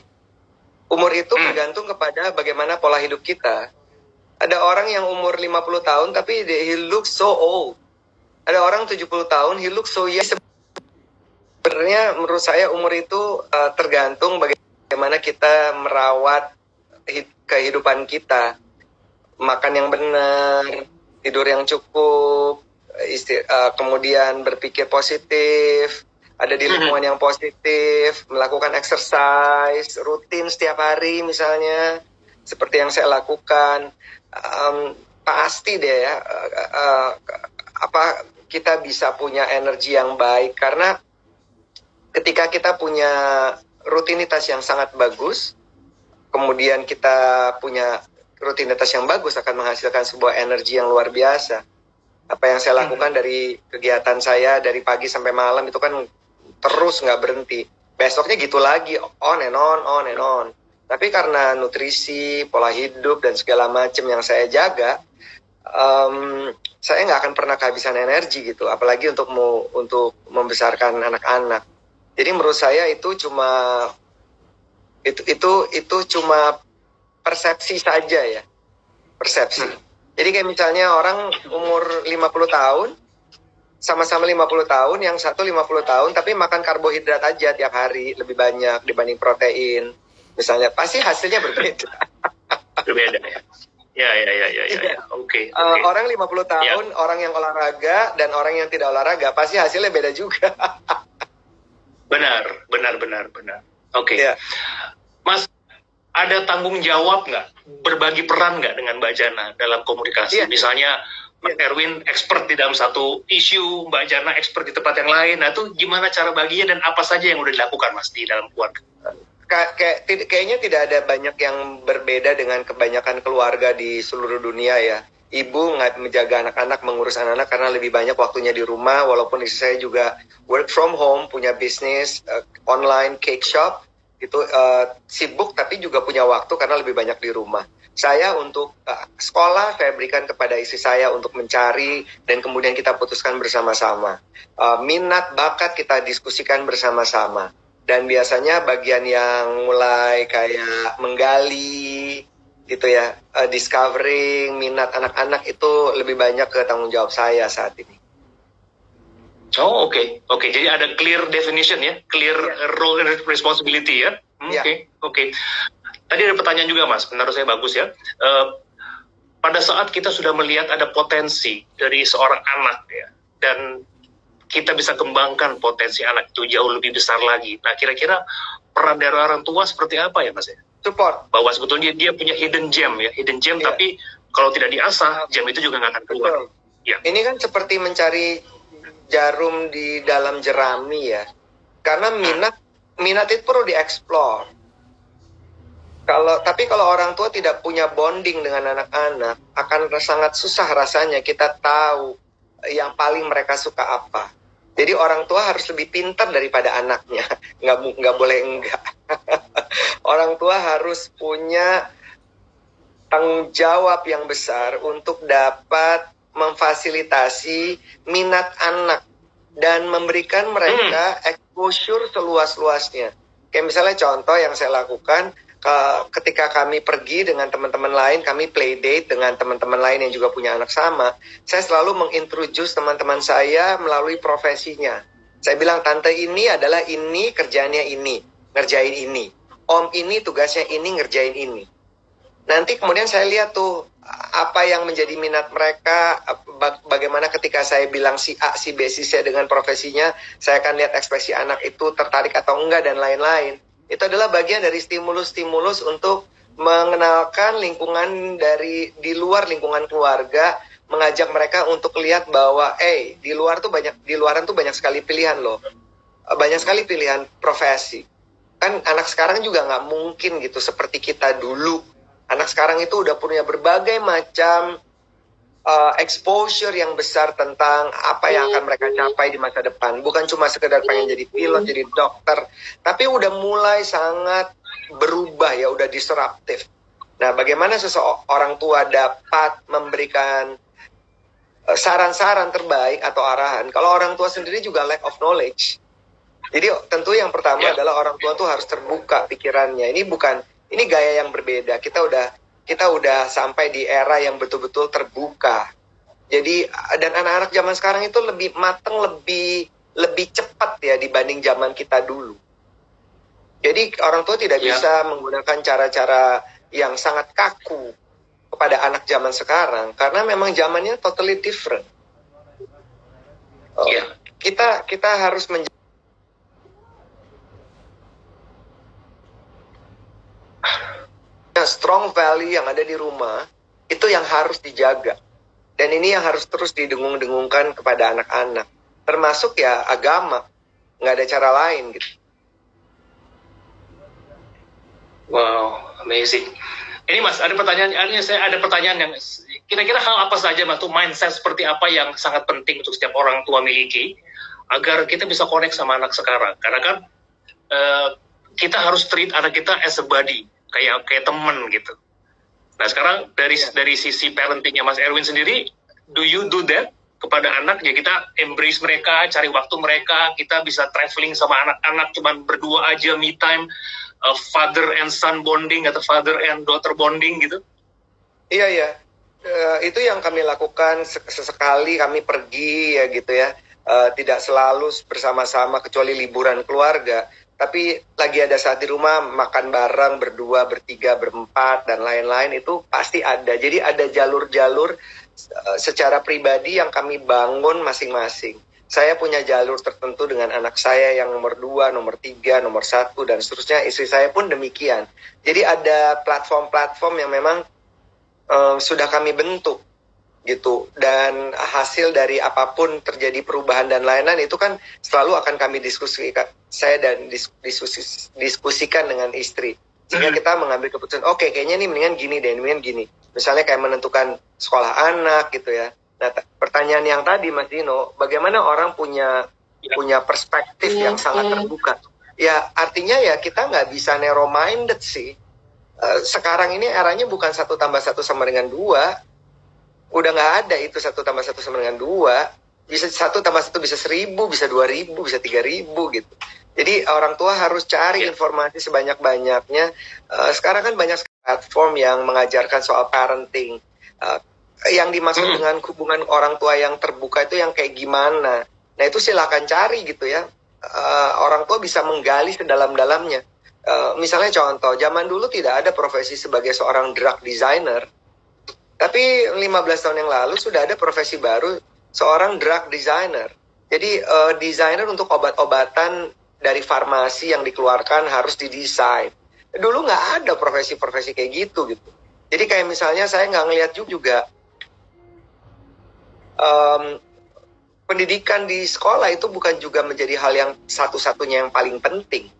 Umur itu hmm. tergantung kepada bagaimana pola hidup kita. Ada orang yang umur 50 tahun tapi he looks so old. Ada orang 70 tahun he looks so young sebenarnya menurut saya umur itu uh, tergantung bagaimana kita merawat kehidupan kita. Makan yang benar tidur yang cukup isti uh, kemudian berpikir positif ada di lingkungan yang positif melakukan exercise rutin setiap hari misalnya seperti yang saya lakukan. Um, pasti deh ya uh, uh, apa kita bisa punya energi yang baik. Karena ketika kita punya rutinitas yang sangat bagus, kemudian kita punya rutinitas yang bagus akan menghasilkan sebuah energi yang luar biasa. Apa yang saya lakukan dari kegiatan saya dari pagi sampai malam itu kan terus nggak berhenti. Besoknya gitu lagi, on and on, on and on. Tapi karena nutrisi, pola hidup dan segala macam yang saya jaga, um, saya nggak akan pernah kehabisan energi gitu. Apalagi untuk mau untuk membesarkan anak-anak jadi menurut saya itu cuma itu itu itu cuma persepsi saja ya. Persepsi. Hmm. Jadi kayak misalnya orang umur 50 tahun sama-sama 50 tahun, yang satu 50 tahun tapi makan karbohidrat aja tiap hari lebih banyak dibanding protein. Misalnya pasti hasilnya berbeda. <laughs> berbeda ya. Ya, ya, ya, ya, ya. ya. Oke. Okay, uh, okay. orang 50 tahun, ya. orang yang olahraga dan orang yang tidak olahraga pasti hasilnya beda juga. <laughs> Benar, benar, benar, benar. Oke. Okay. Ya. Mas, ada tanggung jawab nggak, berbagi peran nggak dengan Mbak Jana dalam komunikasi? Yeah. Misalnya, Mas yeah. Erwin expert di dalam satu isu, Mbak Jana expert di tempat yang lain. Nah, itu gimana cara baginya dan apa saja yang udah dilakukan, Mas, di dalam keluarga? Kayak, kayaknya tidak ada banyak yang berbeda dengan kebanyakan keluarga di seluruh dunia ya ibu nggak menjaga anak-anak, mengurus anak-anak karena lebih banyak waktunya di rumah. Walaupun istri saya juga work from home, punya bisnis uh, online cake shop, itu uh, sibuk tapi juga punya waktu karena lebih banyak di rumah. Saya untuk uh, sekolah saya berikan kepada istri saya untuk mencari dan kemudian kita putuskan bersama-sama. Uh, minat bakat kita diskusikan bersama-sama. Dan biasanya bagian yang mulai kayak menggali, gitu ya uh, discovering minat anak-anak itu lebih banyak ke tanggung jawab saya saat ini. Oh oke okay. oke okay. jadi ada clear definition ya clear yeah. role and responsibility ya. Hmm, yeah. Oke okay. oke. Okay. Tadi ada pertanyaan juga mas, menurut saya bagus ya. Uh, pada saat kita sudah melihat ada potensi dari seorang anak ya dan kita bisa kembangkan potensi anak itu jauh lebih besar lagi. Nah kira-kira peran dari orang tua seperti apa ya mas ya? Support bahwa sebetulnya dia punya hidden gem ya hidden gem yeah. tapi kalau tidak diasah gem itu juga nggak akan keluar ya. ini kan seperti mencari jarum di dalam jerami ya karena minat hmm. minat itu perlu dieksplor kalau tapi kalau orang tua tidak punya bonding dengan anak-anak akan sangat susah rasanya kita tahu yang paling mereka suka apa jadi orang tua harus lebih pintar daripada anaknya <laughs> nggak nggak boleh enggak <laughs> orang tua harus punya tanggung jawab yang besar untuk dapat memfasilitasi minat anak dan memberikan mereka hmm. exposure seluas-luasnya. Kayak misalnya contoh yang saya lakukan ketika kami pergi dengan teman-teman lain, kami play date dengan teman-teman lain yang juga punya anak sama, saya selalu mengintroduce teman-teman saya melalui profesinya. Saya bilang tante ini adalah ini kerjanya ini, ngerjain ini om ini tugasnya ini ngerjain ini. nanti kemudian saya lihat tuh apa yang menjadi minat mereka, bagaimana ketika saya bilang si A, si B, si C dengan profesinya, saya akan lihat ekspresi anak itu tertarik atau enggak dan lain-lain. Itu adalah bagian dari stimulus-stimulus untuk mengenalkan lingkungan dari di luar lingkungan keluarga, mengajak mereka untuk lihat bahwa, eh, di luar tuh banyak, di luaran tuh banyak sekali pilihan loh, banyak sekali pilihan profesi. Kan anak sekarang juga nggak mungkin gitu seperti kita dulu anak sekarang itu udah punya berbagai macam uh, exposure yang besar tentang apa yang akan mereka capai di masa depan. Bukan cuma sekedar pengen jadi pilot, jadi dokter, tapi udah mulai sangat berubah ya, udah disruptif. Nah, bagaimana seseorang tua dapat memberikan uh, saran-saran terbaik atau arahan? Kalau orang tua sendiri juga lack of knowledge. Jadi tentu yang pertama yeah. adalah orang tua tuh harus terbuka pikirannya. Ini bukan ini gaya yang berbeda. Kita udah kita udah sampai di era yang betul-betul terbuka. Jadi dan anak-anak zaman sekarang itu lebih mateng, lebih lebih cepat ya dibanding zaman kita dulu. Jadi orang tua tidak ya. bisa menggunakan cara-cara yang sangat kaku kepada anak zaman sekarang karena memang zamannya totally different. Oh, ya. Kita kita harus menjadi strong value yang ada di rumah itu yang harus dijaga. Dan ini yang harus terus didengung-dengungkan kepada anak-anak. Termasuk ya agama. Nggak ada cara lain gitu. Wow, amazing. Ini Mas, ada pertanyaan, ini saya ada pertanyaan yang kira-kira hal apa saja Mas, tuh mindset seperti apa yang sangat penting untuk setiap orang tua miliki agar kita bisa connect sama anak sekarang. Karena kan uh, kita harus treat anak kita as a body kayak kayak temen gitu. Nah sekarang dari yeah. dari sisi parentingnya Mas Erwin sendiri, do you do that kepada anak? Ya kita embrace mereka, cari waktu mereka, kita bisa traveling sama anak-anak cuman berdua aja me time, uh, father and son bonding atau father and daughter bonding gitu. Iya iya, uh, itu yang kami lakukan sesekali kami pergi ya gitu ya. Uh, tidak selalu bersama-sama kecuali liburan keluarga tapi lagi ada saat di rumah makan bareng berdua, bertiga, berempat dan lain-lain itu pasti ada. Jadi ada jalur-jalur uh, secara pribadi yang kami bangun masing-masing. Saya punya jalur tertentu dengan anak saya yang nomor dua, nomor tiga, nomor satu dan seterusnya. Istri saya pun demikian. Jadi ada platform-platform yang memang uh, sudah kami bentuk gitu. Dan hasil dari apa pun terjadi perubahan dan lain-lain itu kan selalu akan kami diskusikan saya dan diskusi diskusikan dengan istri. Sehingga hmm. kita mengambil keputusan oke okay, kayaknya nih mendingan gini deh mendingan gini. Misalnya kayak menentukan sekolah anak gitu ya. Nah pertanyaan yang tadi Mas Dino bagaimana orang punya ya. punya perspektif yang iya, sangat terbuka? Ya artinya ya kita nggak bisa narrow minded sih. Uh, sekarang ini eranya bukan satu tambah satu sama dengan dua udah nggak ada itu satu tambah satu sama dengan dua. Bisa satu tambah satu bisa seribu bisa dua ribu bisa tiga ribu gitu. Jadi orang tua harus cari yeah. informasi sebanyak banyaknya uh, sekarang kan banyak platform yang mengajarkan soal parenting. Uh, yang dimaksud mm. dengan hubungan orang tua yang terbuka itu yang kayak gimana? Nah itu silakan cari gitu ya. Uh, orang tua bisa menggali sedalam-dalamnya. Uh, misalnya contoh zaman dulu tidak ada profesi sebagai seorang drug designer tapi 15 tahun yang lalu sudah ada profesi baru seorang drug designer. Jadi uh, desainer untuk obat-obatan dari farmasi yang dikeluarkan harus didesain. Dulu nggak ada profesi-profesi kayak gitu gitu. Jadi kayak misalnya saya nggak ngelihat juga um, pendidikan di sekolah itu bukan juga menjadi hal yang satu-satunya yang paling penting.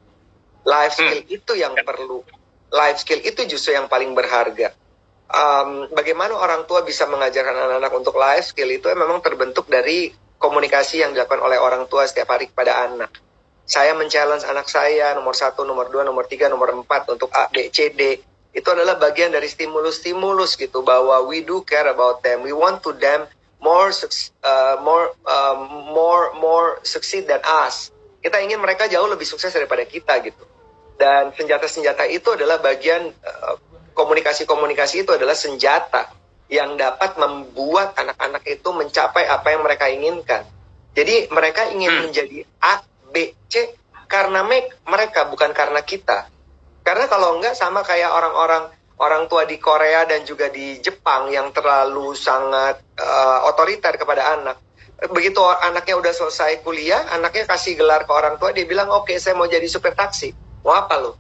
Life skill hmm. itu yang perlu. Life skill itu justru yang paling berharga um, bagaimana orang tua bisa mengajarkan anak-anak untuk life skill itu memang terbentuk dari komunikasi yang dilakukan oleh orang tua setiap hari kepada anak. Saya men-challenge anak saya nomor satu, nomor dua, nomor tiga, nomor empat untuk A, B, C, D. Itu adalah bagian dari stimulus-stimulus gitu bahwa we do care about them. We want to them more uh, more uh, more more succeed than us. Kita ingin mereka jauh lebih sukses daripada kita gitu. Dan senjata-senjata itu adalah bagian uh, komunikasi-komunikasi itu adalah senjata yang dapat membuat anak-anak itu mencapai apa yang mereka inginkan. Jadi mereka ingin hmm. menjadi A, B, C karena mereka bukan karena kita. Karena kalau enggak sama kayak orang-orang orang tua di Korea dan juga di Jepang yang terlalu sangat uh, otoriter kepada anak. Begitu anaknya udah selesai kuliah, anaknya kasih gelar ke orang tua, dia bilang, oke okay, saya mau jadi supir taksi. Mau apa lo?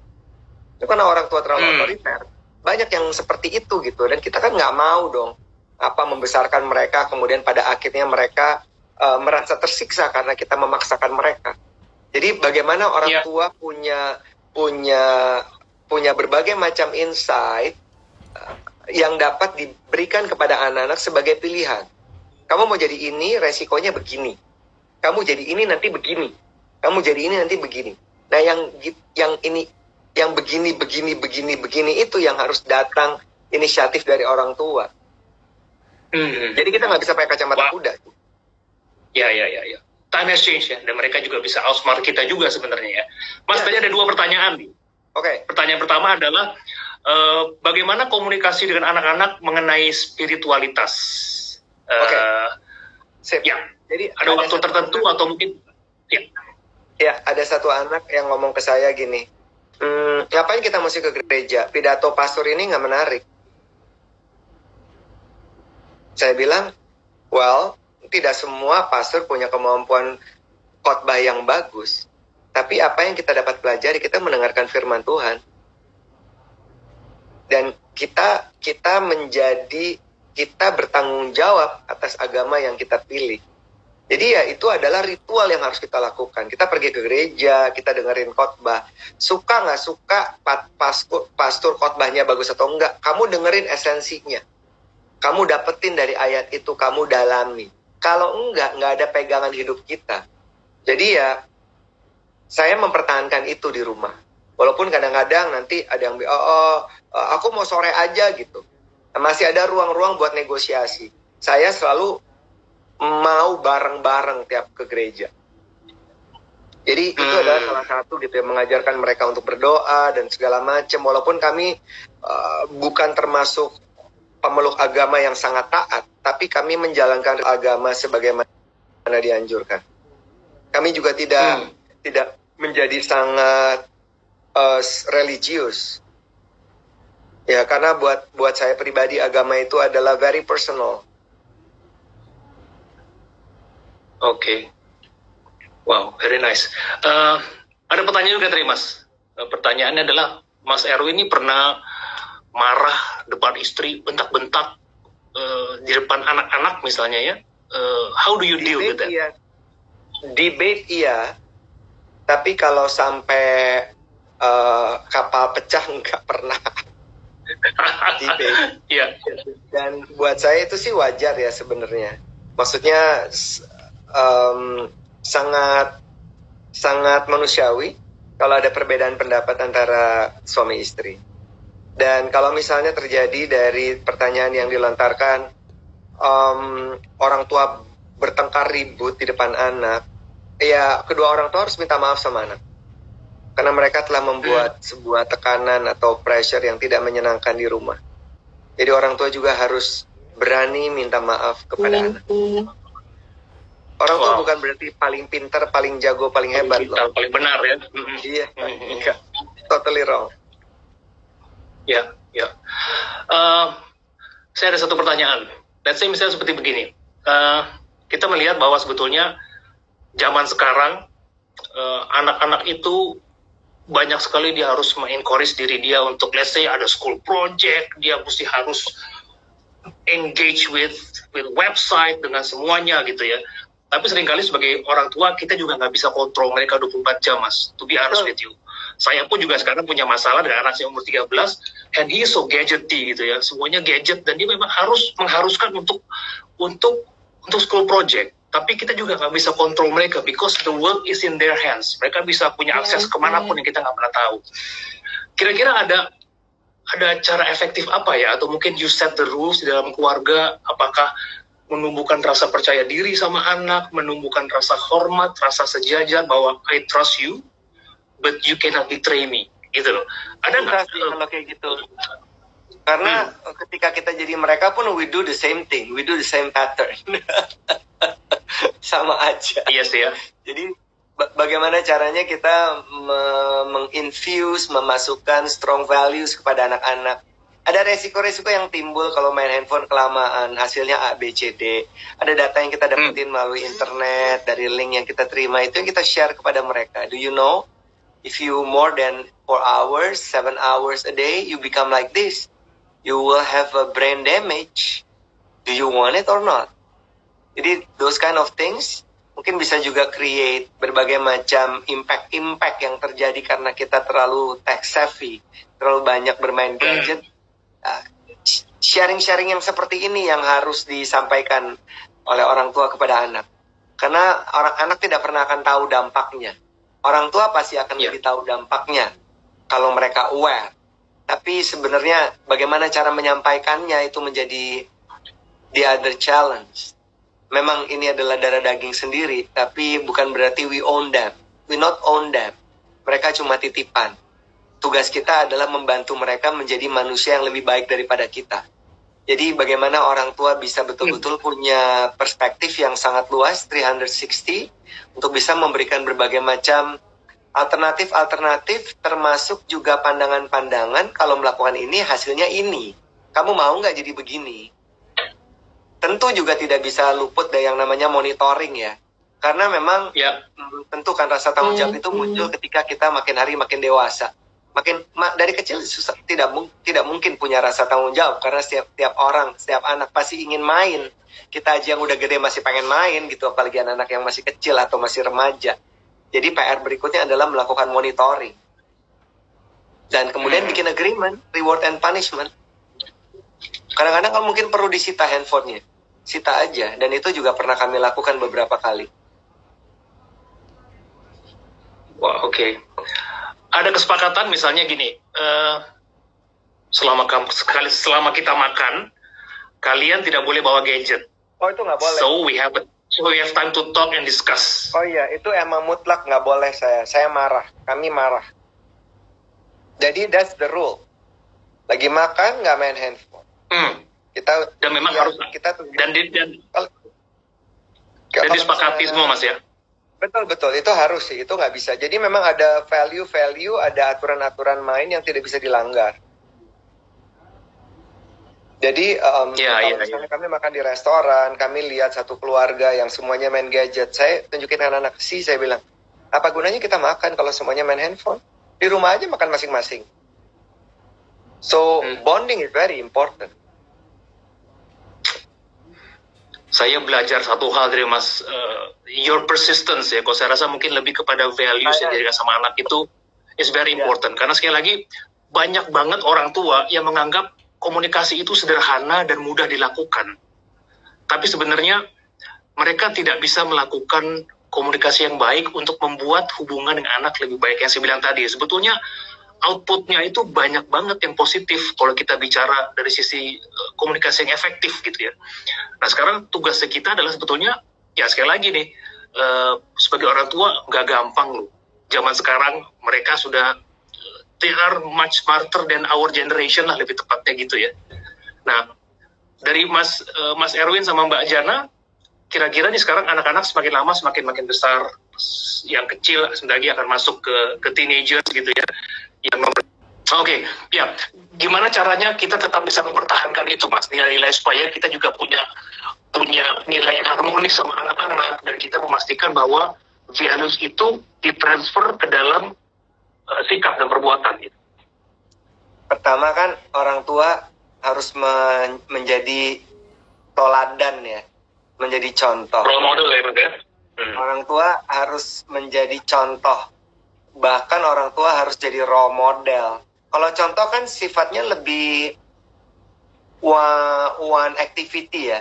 Itu karena orang tua terlalu hmm. otoriter. Banyak yang seperti itu gitu, dan kita kan nggak mau dong apa membesarkan mereka, kemudian pada akhirnya mereka uh, merasa tersiksa karena kita memaksakan mereka. Jadi bagaimana orang yeah. tua punya punya punya berbagai macam insight uh, yang dapat diberikan kepada anak-anak sebagai pilihan. Kamu mau jadi ini, resikonya begini. Kamu jadi ini nanti begini. Kamu jadi ini nanti begini. Nah, yang yang ini yang begini begini begini begini itu yang harus datang inisiatif dari orang tua. Hmm. Jadi kita nggak bisa pakai kacamata kuda. Ya, ya, ya, ya. Time has changed ya, dan mereka juga bisa outsmart kita juga sebenarnya ya. Mas, ya. tadi ada dua pertanyaan nih. Oke. Okay. Pertanyaan pertama adalah uh, bagaimana komunikasi dengan anak-anak mengenai spiritualitas? Uh, Oke. Okay. Ya. Jadi ada, ada waktu tertentu anak, atau mungkin ya. Ya, ada satu anak yang ngomong ke saya gini, hmm, ngapain kita mesti ke gereja? Pidato pastor ini nggak menarik. Saya bilang, well, tidak semua pastor punya kemampuan khotbah yang bagus. Tapi apa yang kita dapat pelajari, kita mendengarkan firman Tuhan. Dan kita kita menjadi kita bertanggung jawab atas agama yang kita pilih. Jadi ya itu adalah ritual yang harus kita lakukan. Kita pergi ke gereja, kita dengerin khotbah. Suka nggak suka pastor, khotbahnya bagus atau enggak, kamu dengerin esensinya. Kamu dapetin dari ayat itu, kamu dalami. Kalau enggak, nggak ada pegangan hidup kita. Jadi ya saya mempertahankan itu di rumah. Walaupun kadang-kadang nanti ada yang oh, oh aku mau sore aja gitu. Masih ada ruang-ruang buat negosiasi. Saya selalu mau bareng-bareng tiap ke gereja. Jadi itu hmm. adalah salah satu gitu ya mengajarkan mereka untuk berdoa dan segala macam. Walaupun kami uh, bukan termasuk pemeluk agama yang sangat taat, tapi kami menjalankan agama sebagaimana dianjurkan. Kami juga tidak hmm tidak menjadi sangat uh, religius. Ya, karena buat buat saya pribadi agama itu adalah very personal. Oke. Okay. Wow, very nice. Uh, ada pertanyaan juga dari Mas. Uh, pertanyaannya adalah Mas Erwin ini pernah marah depan istri, bentak-bentak uh, di depan anak-anak misalnya ya. Uh, how do you deal with that? Iya. Debate iya, tapi kalau sampai uh, kapal pecah <laughs> nggak pernah <laughs> Iya. Dan buat saya itu sih wajar ya sebenarnya. Maksudnya um, sangat sangat manusiawi kalau ada perbedaan pendapat antara suami istri. Dan kalau misalnya terjadi dari pertanyaan yang dilontarkan um, orang tua bertengkar ribut di depan anak, ya kedua orang tua harus minta maaf sama anak karena mereka telah membuat hmm. sebuah tekanan atau pressure yang tidak menyenangkan di rumah jadi orang tua juga harus berani minta maaf kepada hmm. anak orang wow. bukan berarti paling pintar paling jago paling, paling hebat pintar, loh. paling benar ya. Iya. Enggak. Totally wrong. Ya ya. Uh, saya ada satu pertanyaan. Let's say misalnya seperti begini. Uh, kita melihat bahwa sebetulnya zaman sekarang eh, anak-anak uh, itu banyak sekali dia harus mengencourage diri dia untuk let's say ada school project dia mesti harus engage with with website dengan semuanya gitu ya tapi sering kali sebagai orang tua kita juga nggak bisa kontrol mereka 24 jam mas to be honest with you saya pun juga sekarang punya masalah dengan anak saya umur 13 and he is so gadgety gitu ya semuanya gadget dan dia memang harus mengharuskan untuk untuk untuk school project tapi kita juga nggak bisa kontrol mereka because the world is in their hands. Mereka bisa punya akses yeah, ke mana pun yang kita nggak pernah tahu. Kira-kira ada ada cara efektif apa ya? Atau mungkin you set the rules di dalam keluarga? Apakah menumbuhkan rasa percaya diri sama anak, menumbuhkan rasa hormat, rasa sejajar bahwa I trust you, but you cannot betray me, gitu loh. Ada nggak kalau kayak gitu? Karena hmm. ketika kita jadi mereka pun we do the same thing, we do the same pattern. <laughs> sama aja. Iya sih ya. Jadi bagaimana caranya kita me menginfuse, memasukkan strong values kepada anak-anak. Ada resiko-resiko yang timbul kalau main handphone kelamaan hasilnya A B C D. Ada data yang kita dapetin melalui internet dari link yang kita terima itu yang kita share kepada mereka. Do you know if you more than four hours seven hours a day you become like this you will have a brain damage. Do you want it or not? Jadi those kind of things mungkin bisa juga create berbagai macam impact-impact yang terjadi karena kita terlalu tech savvy, terlalu banyak bermain gadget. Sharing-sharing yang seperti ini yang harus disampaikan oleh orang tua kepada anak. Karena orang anak tidak pernah akan tahu dampaknya. Orang tua pasti akan Yeah. lebih tahu dampaknya kalau mereka aware. Tapi sebenarnya bagaimana cara menyampaikannya itu menjadi the other challenge memang ini adalah darah daging sendiri, tapi bukan berarti we own them. We not own them. Mereka cuma titipan. Tugas kita adalah membantu mereka menjadi manusia yang lebih baik daripada kita. Jadi bagaimana orang tua bisa betul-betul punya perspektif yang sangat luas 360 untuk bisa memberikan berbagai macam alternatif-alternatif termasuk juga pandangan-pandangan kalau melakukan ini hasilnya ini. Kamu mau nggak jadi begini? tentu juga tidak bisa luput dari yang namanya monitoring ya. Karena memang Ya, tentu kan rasa tanggung jawab itu muncul ketika kita makin hari makin dewasa. Makin ma- dari kecil susah tidak tidak mungkin punya rasa tanggung jawab karena setiap tiap orang, setiap anak pasti ingin main. Kita aja yang udah gede masih pengen main gitu apalagi anak-anak yang masih kecil atau masih remaja. Jadi PR berikutnya adalah melakukan monitoring. Dan kemudian Hmm. bikin agreement, reward and punishment. Kadang-kadang kan mungkin perlu disita handphonenya. Sita aja. Dan itu juga pernah kami lakukan beberapa kali. wah oke. Ada kesepakatan misalnya gini, eh, selama kamu sekali selama kita makan, kalian tidak boleh bawa gadget. Oh itu nggak boleh. So we have so we have time to talk and discuss. Oh iya, itu emang mutlak nggak boleh saya. Saya marah. Kami marah. Jadi that's the rule. Lagi makan nggak main handphone. Hmm. Kita Dan memang ya, harus kita tuh dan dan, dan kalau disepakati semua mas ya. Betul betul itu harus sih itu nggak bisa. Jadi memang ada value value ada aturan aturan main yang tidak bisa dilanggar. Jadi um, Iya, kalau iya, misalnya kami makan di restoran, kami lihat satu keluarga yang semuanya main gadget, saya tunjukin anak-anak sih, saya bilang, apa gunanya kita makan kalau semuanya main handphone? Di rumah aja makan masing-masing. So Hmm. bonding is very important. Saya belajar satu hal dari mas, eh, your persistence ya. Kalau saya rasa mungkin lebih kepada values yang Ah, ya. dijadikan sama anak itu is very Ya. important. Karena sekali lagi banyak banget orang tua yang menganggap komunikasi itu sederhana dan mudah dilakukan. Tapi sebenarnya mereka tidak bisa melakukan komunikasi yang baik untuk membuat hubungan dengan anak lebih baik. Yang saya bilang tadi, sebetulnya outputnya itu banyak banget yang positif kalau kita bicara dari sisi eh, komunikasi yang efektif gitu ya. Nah sekarang tugas kita adalah sebetulnya ya sekali lagi nih eh, sebagai orang tua nggak gampang loh. Zaman sekarang mereka sudah eh, they are much smarter than our generation lah lebih tepatnya gitu ya. Nah dari Mas eh, Mas Erwin sama Mbak Jana kira-kira nih sekarang anak-anak semakin lama semakin makin besar yang kecil sebentar lagi akan masuk ke ke teenagers gitu ya yang memper- Oke, ya. Gimana caranya kita tetap bisa mempertahankan itu, Mas? Nilai-nilai supaya kita juga punya punya nilai harmonis sama anak-anak dan kita memastikan bahwa values itu ditransfer ke dalam uh, sikap dan perbuatan. Gitu. Pertama kan orang tua harus men- menjadi toladan ya, menjadi contoh. Role model ya, Mas ya? Hmm. Orang tua harus menjadi contoh. Bahkan orang tua harus jadi role model. Kalau contoh kan sifatnya lebih one, one activity ya,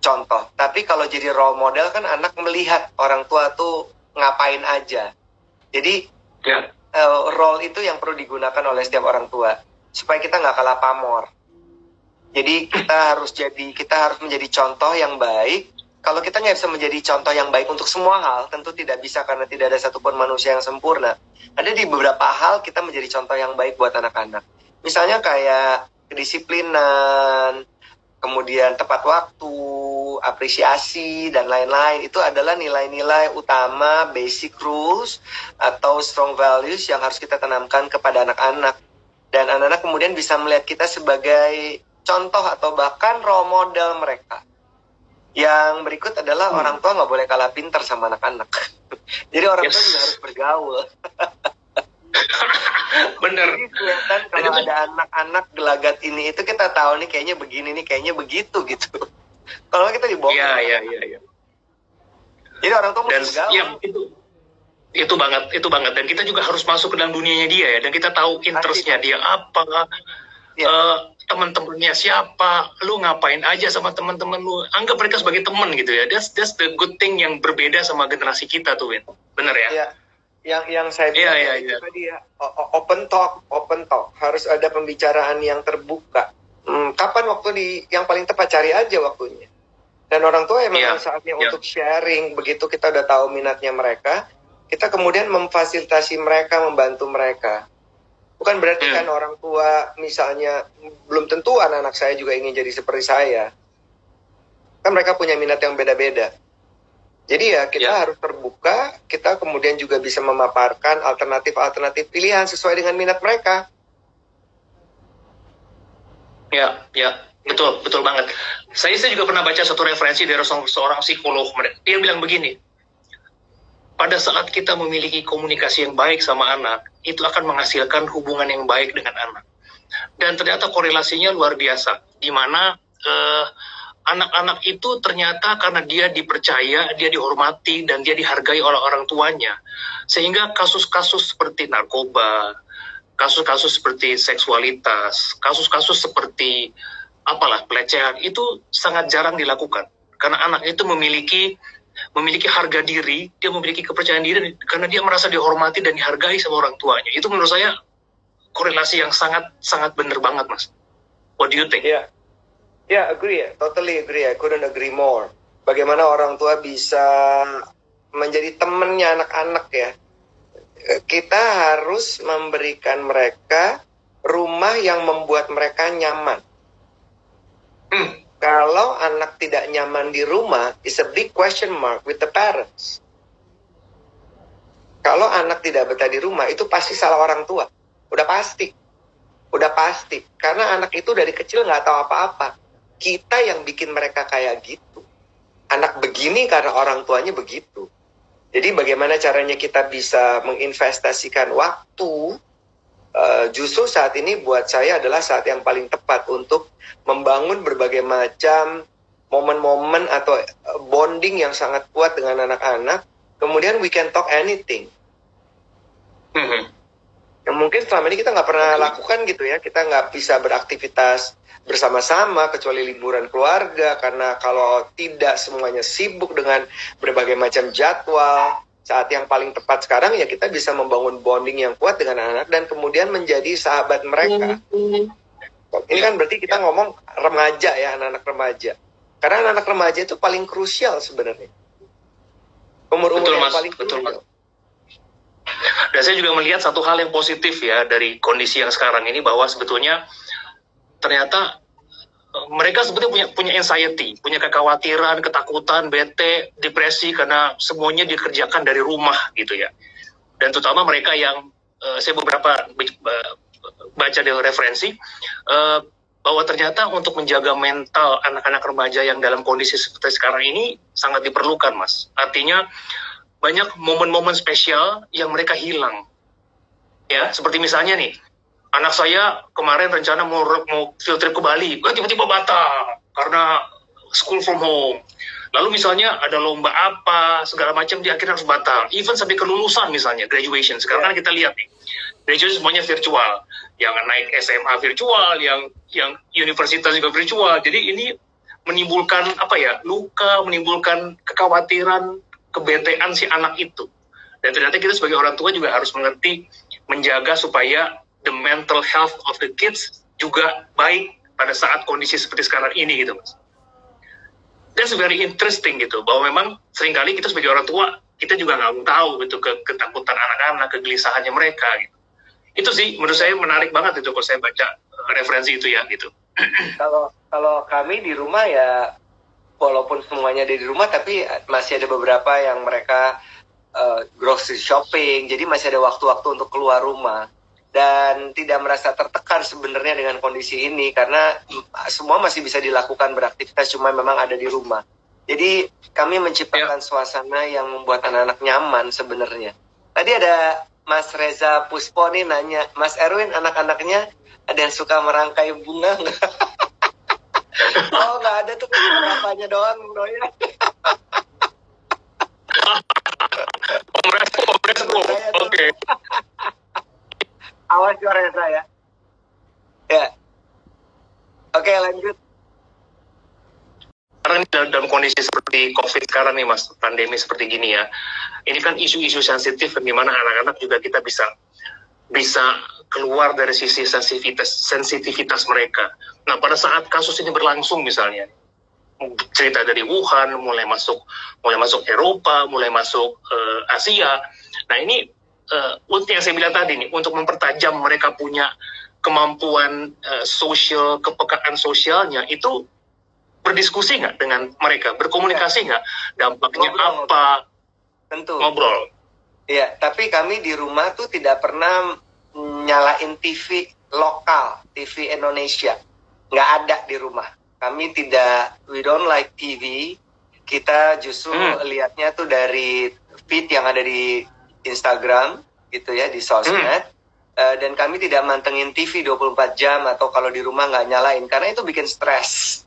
contoh. Tapi kalau jadi role model kan anak melihat orang tua tuh ngapain aja. Jadi Ya. eh, role itu yang perlu digunakan oleh setiap orang tua supaya kita nggak kalah pamor. Jadi kita harus jadi kita harus menjadi contoh yang baik. Kalau kita nggak bisa menjadi contoh yang baik untuk semua hal, tentu tidak bisa karena tidak ada satupun manusia yang sempurna. Ada di beberapa hal kita menjadi contoh yang baik buat anak-anak. Misalnya kayak kedisiplinan, kemudian tepat waktu, apresiasi dan lain-lain. Itu adalah nilai-nilai utama, basic rules atau strong values yang harus kita tanamkan kepada anak-anak. dan anak-anak kemudian bisa melihat kita sebagai contoh atau bahkan role model mereka. Yang berikut adalah hmm. orang tua nggak boleh kalah pinter sama anak-anak. <laughs> Jadi orang yes. tua juga harus bergaul. <laughs> Bener. Jadi kelihatan kalau ada anak-anak gelagat ini itu kita tahu nih kayaknya begini nih kayaknya begitu gitu. <laughs> kalau kita dibawa. Iya iya iya. Ya. Jadi orang tua mesti bergaul. Ya, itu itu banget itu banget dan kita juga harus masuk ke dalam dunianya dia ya dan kita tahu interestnya dia apa ya. uh, teman-temannya siapa? Lu ngapain aja sama teman-teman lu? Anggap mereka sebagai teman gitu ya. That's that's the good thing yang berbeda sama generasi kita tuh Win. Bener ya, ya. yang yang saya bilang ya, ya, ya. tadi ya. Open talk open talk. Harus ada pembicaraan yang terbuka. Hmm, kapan waktu di yang paling tepat? Cari aja waktunya. Dan orang tua emang ya, saatnya ya. untuk sharing. Begitu kita udah tahu minatnya mereka kita kemudian memfasilitasi mereka, membantu mereka. Bukan berarti hmm. kan orang tua misalnya belum tentu anak-anak saya juga ingin jadi seperti saya. Kan mereka punya minat yang beda-beda. Jadi ya kita ya. harus terbuka, kita kemudian juga bisa memaparkan alternatif-alternatif pilihan sesuai dengan minat mereka. Ya, ya, betul, betul banget. Saya, saya juga pernah baca satu referensi dari seorang psikolog. Dia bilang begini, pada saat kita memiliki komunikasi yang baik sama anak, itu akan menghasilkan hubungan yang baik dengan anak. Dan ternyata korelasinya luar biasa, di mana eh, anak-anak itu ternyata karena dia dipercaya, dia dihormati, dan dia dihargai oleh orang tuanya, sehingga kasus-kasus seperti narkoba, kasus-kasus seperti seksualitas, kasus-kasus seperti apalah pelecehan itu sangat jarang dilakukan karena anak itu memiliki memiliki harga diri, dia memiliki kepercayaan diri karena dia merasa dihormati dan dihargai sama orang tuanya. Itu menurut saya korelasi yang sangat sangat benar banget, Mas. What do you think? Ya, yeah. ya yeah, agree ya, totally agree. I couldn't agree more. Bagaimana orang tua bisa menjadi temennya anak-anak ya. Kita harus memberikan mereka rumah yang membuat mereka nyaman. Hmm kalau anak tidak nyaman di rumah, is a big question mark with the parents. Kalau anak tidak betah di rumah, itu pasti salah orang tua. Udah pasti. Udah pasti. Karena anak itu dari kecil nggak tahu apa-apa. Kita yang bikin mereka kayak gitu. Anak begini karena orang tuanya begitu. Jadi bagaimana caranya kita bisa menginvestasikan waktu uh, justru saat ini buat saya adalah saat yang paling tepat untuk membangun berbagai macam momen-momen atau eh, bonding yang sangat kuat dengan anak-anak. Kemudian we can talk anything. Mm-hmm. Yang mungkin selama ini kita nggak pernah lakukan gitu ya. Kita nggak bisa beraktivitas bersama-sama kecuali liburan keluarga karena kalau tidak semuanya sibuk dengan berbagai macam jadwal saat yang paling tepat sekarang ya kita bisa membangun bonding yang kuat dengan anak dan kemudian menjadi sahabat mereka. Mm-hmm. Ini kan berarti kita ngomong remaja ya anak-anak remaja. Karena anak-anak remaja itu paling krusial sebenarnya. Umur-umur yang mas, paling betul, krusial. Dan saya juga melihat satu hal yang positif ya dari kondisi yang sekarang ini bahwa sebetulnya ternyata mereka sebetulnya punya punya anxiety, punya kekhawatiran, ketakutan, bete, depresi karena semuanya dikerjakan dari rumah gitu ya. Dan terutama mereka yang uh, saya beberapa baca dari referensi uh, bahwa ternyata untuk menjaga mental anak-anak remaja yang dalam kondisi seperti sekarang ini sangat diperlukan, Mas. Artinya banyak momen-momen spesial yang mereka hilang. Ya, seperti misalnya nih, anak saya kemarin rencana mau mau field trip ke Bali, tiba-tiba batal karena school from home. Lalu misalnya ada lomba apa, segala macam dia akhirnya harus batal. Even sampai kelulusan misalnya, graduation. Sekarang kan kita lihat nih, graduation semuanya virtual. Yang naik SMA virtual, yang yang universitas juga virtual. Jadi ini menimbulkan apa ya, luka, menimbulkan kekhawatiran, kebetean si anak itu. Dan ternyata kita sebagai orang tua juga harus mengerti menjaga supaya the mental health of the kids juga baik pada saat kondisi seperti sekarang ini gitu mas. That's very interesting gitu bahwa memang sering kali kita sebagai orang tua kita juga nggak tahu gitu ke ketakutan anak-anak, kegelisahannya mereka gitu. Itu sih menurut saya menarik banget itu kalau saya baca uh, referensi itu ya gitu. <clears throat> Kalau kalau kami di rumah ya walaupun semuanya di rumah tapi masih ada beberapa yang mereka uh, grocery shopping jadi masih ada waktu-waktu untuk keluar rumah dan tidak merasa tertekan sebenarnya dengan kondisi ini karena semua masih bisa dilakukan beraktivitas cuma memang ada di rumah. Jadi kami menciptakan ya. suasana yang membuat anak-anak nyaman sebenarnya. Tadi ada Mas Reza Puspo nih nanya, Mas Erwin anak-anaknya ada yang suka merangkai bunga nggak? <laughs> oh nggak ada tuh beberapanya doang bro ya. Oke. Awas juara ya. Ya. Oke lanjut. Karena dalam, dalam kondisi seperti COVID sekarang nih mas, pandemi seperti gini ya, ini kan isu-isu sensitif di mana anak-anak juga kita bisa bisa keluar dari sisi sensitivitas sensitivitas mereka. Nah pada saat kasus ini berlangsung misalnya, cerita dari Wuhan mulai masuk mulai masuk Eropa, mulai masuk uh, Asia. Nah ini uh, untuk yang saya bilang tadi nih, untuk mempertajam mereka punya kemampuan uh, sosial, kepekaan sosialnya itu berdiskusi nggak dengan mereka, berkomunikasi nggak, dampaknya ngobrol, apa? Tentu. Ngobrol. Iya, tapi kami di rumah tuh tidak pernah nyalain TV lokal, TV Indonesia. Nggak ada di rumah. Kami tidak, we don't like TV. Kita justru hmm. lihatnya tuh dari feed yang ada di Instagram gitu ya di sosmed hmm. uh, dan kami tidak mantengin TV 24 jam atau kalau di rumah nggak nyalain karena itu bikin stres.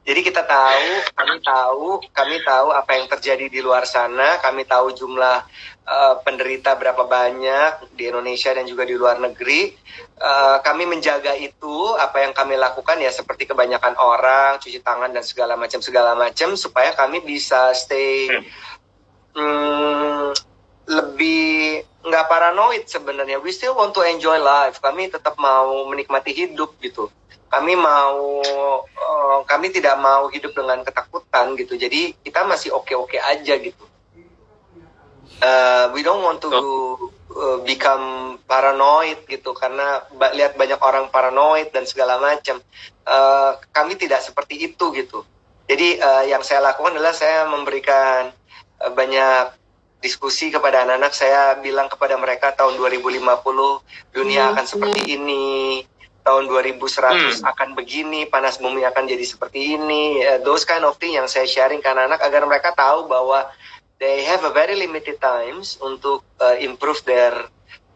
Jadi kita tahu, kami tahu, kami tahu apa yang terjadi di luar sana, kami tahu jumlah uh, penderita berapa banyak di Indonesia dan juga di luar negeri. Uh, kami menjaga itu, apa yang kami lakukan ya seperti kebanyakan orang, cuci tangan dan segala macam segala macam supaya kami bisa stay hmm, lebih nggak paranoid sebenarnya. We still want to enjoy life. Kami tetap mau menikmati hidup gitu. Kami mau, uh, kami tidak mau hidup dengan ketakutan gitu. Jadi kita masih oke-oke aja gitu. Uh, we don't want to uh, become paranoid gitu karena ba lihat banyak orang paranoid dan segala macam. Uh, kami tidak seperti itu gitu. Jadi uh, yang saya lakukan adalah saya memberikan uh, banyak diskusi kepada anak-anak saya bilang kepada mereka tahun 2050 dunia hmm. akan seperti ini tahun 2100 hmm. akan begini panas bumi akan jadi seperti ini uh, those kind of thing yang saya sharing ke anak-anak agar mereka tahu bahwa they have a very limited times untuk uh, improve their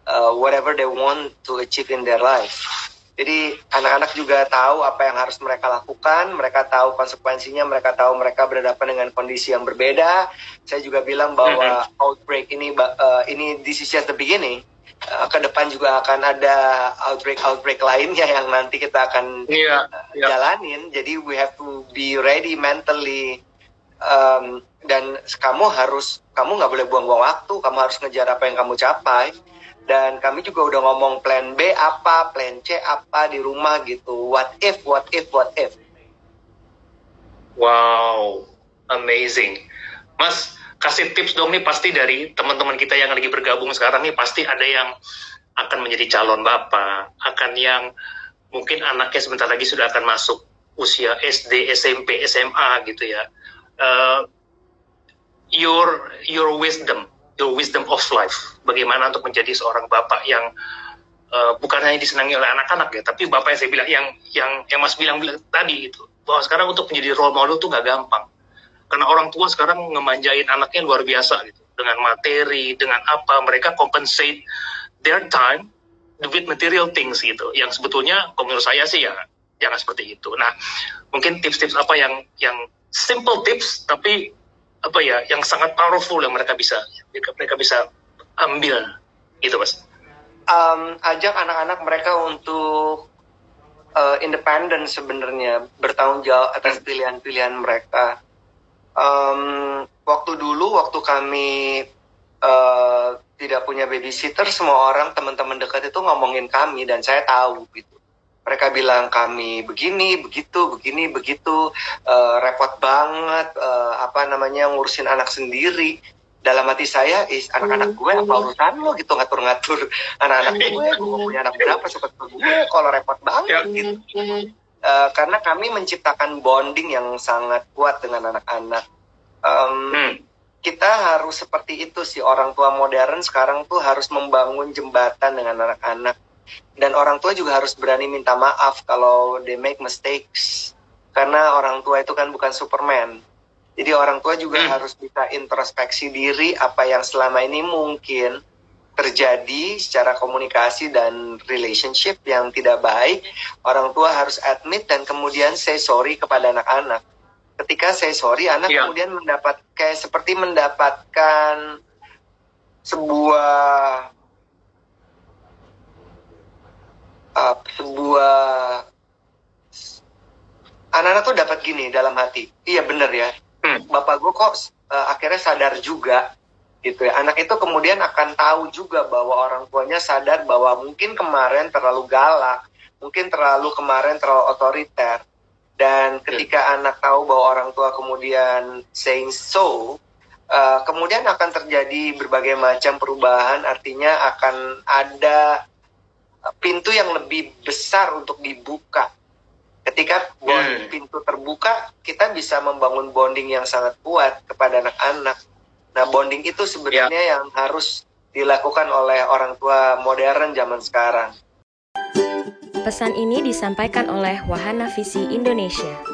uh, whatever they want to achieve in their life jadi anak-anak juga tahu apa yang harus mereka lakukan, mereka tahu konsekuensinya, mereka tahu mereka berhadapan dengan kondisi yang berbeda. Saya juga bilang bahwa mm-hmm. outbreak ini uh, ini this is just the beginning. Uh, ke depan juga akan ada outbreak-outbreak lainnya yang nanti kita akan yeah, yeah. jalanin. Jadi we have to be ready mentally um, dan kamu harus kamu nggak boleh buang-buang waktu, kamu harus ngejar apa yang kamu capai dan kami juga udah ngomong plan B apa, plan C apa di rumah gitu. What if, what if, what if. Wow, amazing. Mas, kasih tips dong nih pasti dari teman-teman kita yang lagi bergabung sekarang nih pasti ada yang akan menjadi calon bapak, akan yang mungkin anaknya sebentar lagi sudah akan masuk usia SD, SMP, SMA gitu ya. Uh, your your wisdom your wisdom of life. Bagaimana untuk menjadi seorang bapak yang uh, bukan hanya disenangi oleh anak-anak ya, tapi bapak yang saya bilang yang yang yang Mas bilang, bilang tadi itu bahwa sekarang untuk menjadi role model itu nggak gampang. Karena orang tua sekarang ngemanjain anaknya luar biasa gitu dengan materi, dengan apa mereka compensate their time with material things gitu. Yang sebetulnya menurut saya sih ya jangan seperti itu. Nah, mungkin tips-tips apa yang yang simple tips tapi apa ya yang sangat powerful yang mereka bisa mereka, mereka bisa ambil gitu mas. Um, ajak anak-anak mereka untuk uh, independen sebenarnya bertanggung jawab atas pilihan-pilihan mereka. Um, waktu dulu waktu kami uh, tidak punya babysitter semua orang teman-teman dekat itu ngomongin kami dan saya tahu gitu mereka bilang kami begini begitu begini begitu uh, repot banget uh, apa namanya ngurusin anak sendiri. Dalam hati saya is anak-anak gue apa urusan lo? Gitu ngatur-ngatur. Anak-anak gue gue punya anak berapa suka gue kalau repot banget ya. gitu. Uh, karena kami menciptakan bonding yang sangat kuat dengan anak-anak. Um, hmm. kita harus seperti itu sih. Orang tua modern sekarang tuh harus membangun jembatan dengan anak-anak dan orang tua juga harus berani minta maaf kalau they make mistakes karena orang tua itu kan bukan Superman jadi orang tua juga hmm. harus bisa introspeksi diri apa yang selama ini mungkin terjadi secara komunikasi dan relationship yang tidak baik orang tua harus admit dan kemudian say sorry kepada anak-anak ketika say sorry anak yeah. kemudian mendapat kayak seperti mendapatkan sebuah uh, sebuah anak-anak tuh dapat gini dalam hati. Iya bener ya. Hmm. bapak gue kok uh, akhirnya sadar juga gitu ya. Anak itu kemudian akan tahu juga bahwa orang tuanya sadar bahwa mungkin kemarin terlalu galak mungkin terlalu kemarin terlalu otoriter. Dan ketika hmm. anak tahu bahwa orang tua kemudian saying so uh, kemudian akan terjadi berbagai macam perubahan. Artinya akan ada pintu yang lebih besar untuk dibuka. Ketika bond, hmm. pintu terbuka, kita bisa membangun bonding yang sangat kuat kepada anak-anak. Nah, bonding itu sebenarnya yeah. yang harus dilakukan oleh orang tua modern zaman sekarang. Pesan ini disampaikan oleh Wahana Visi Indonesia.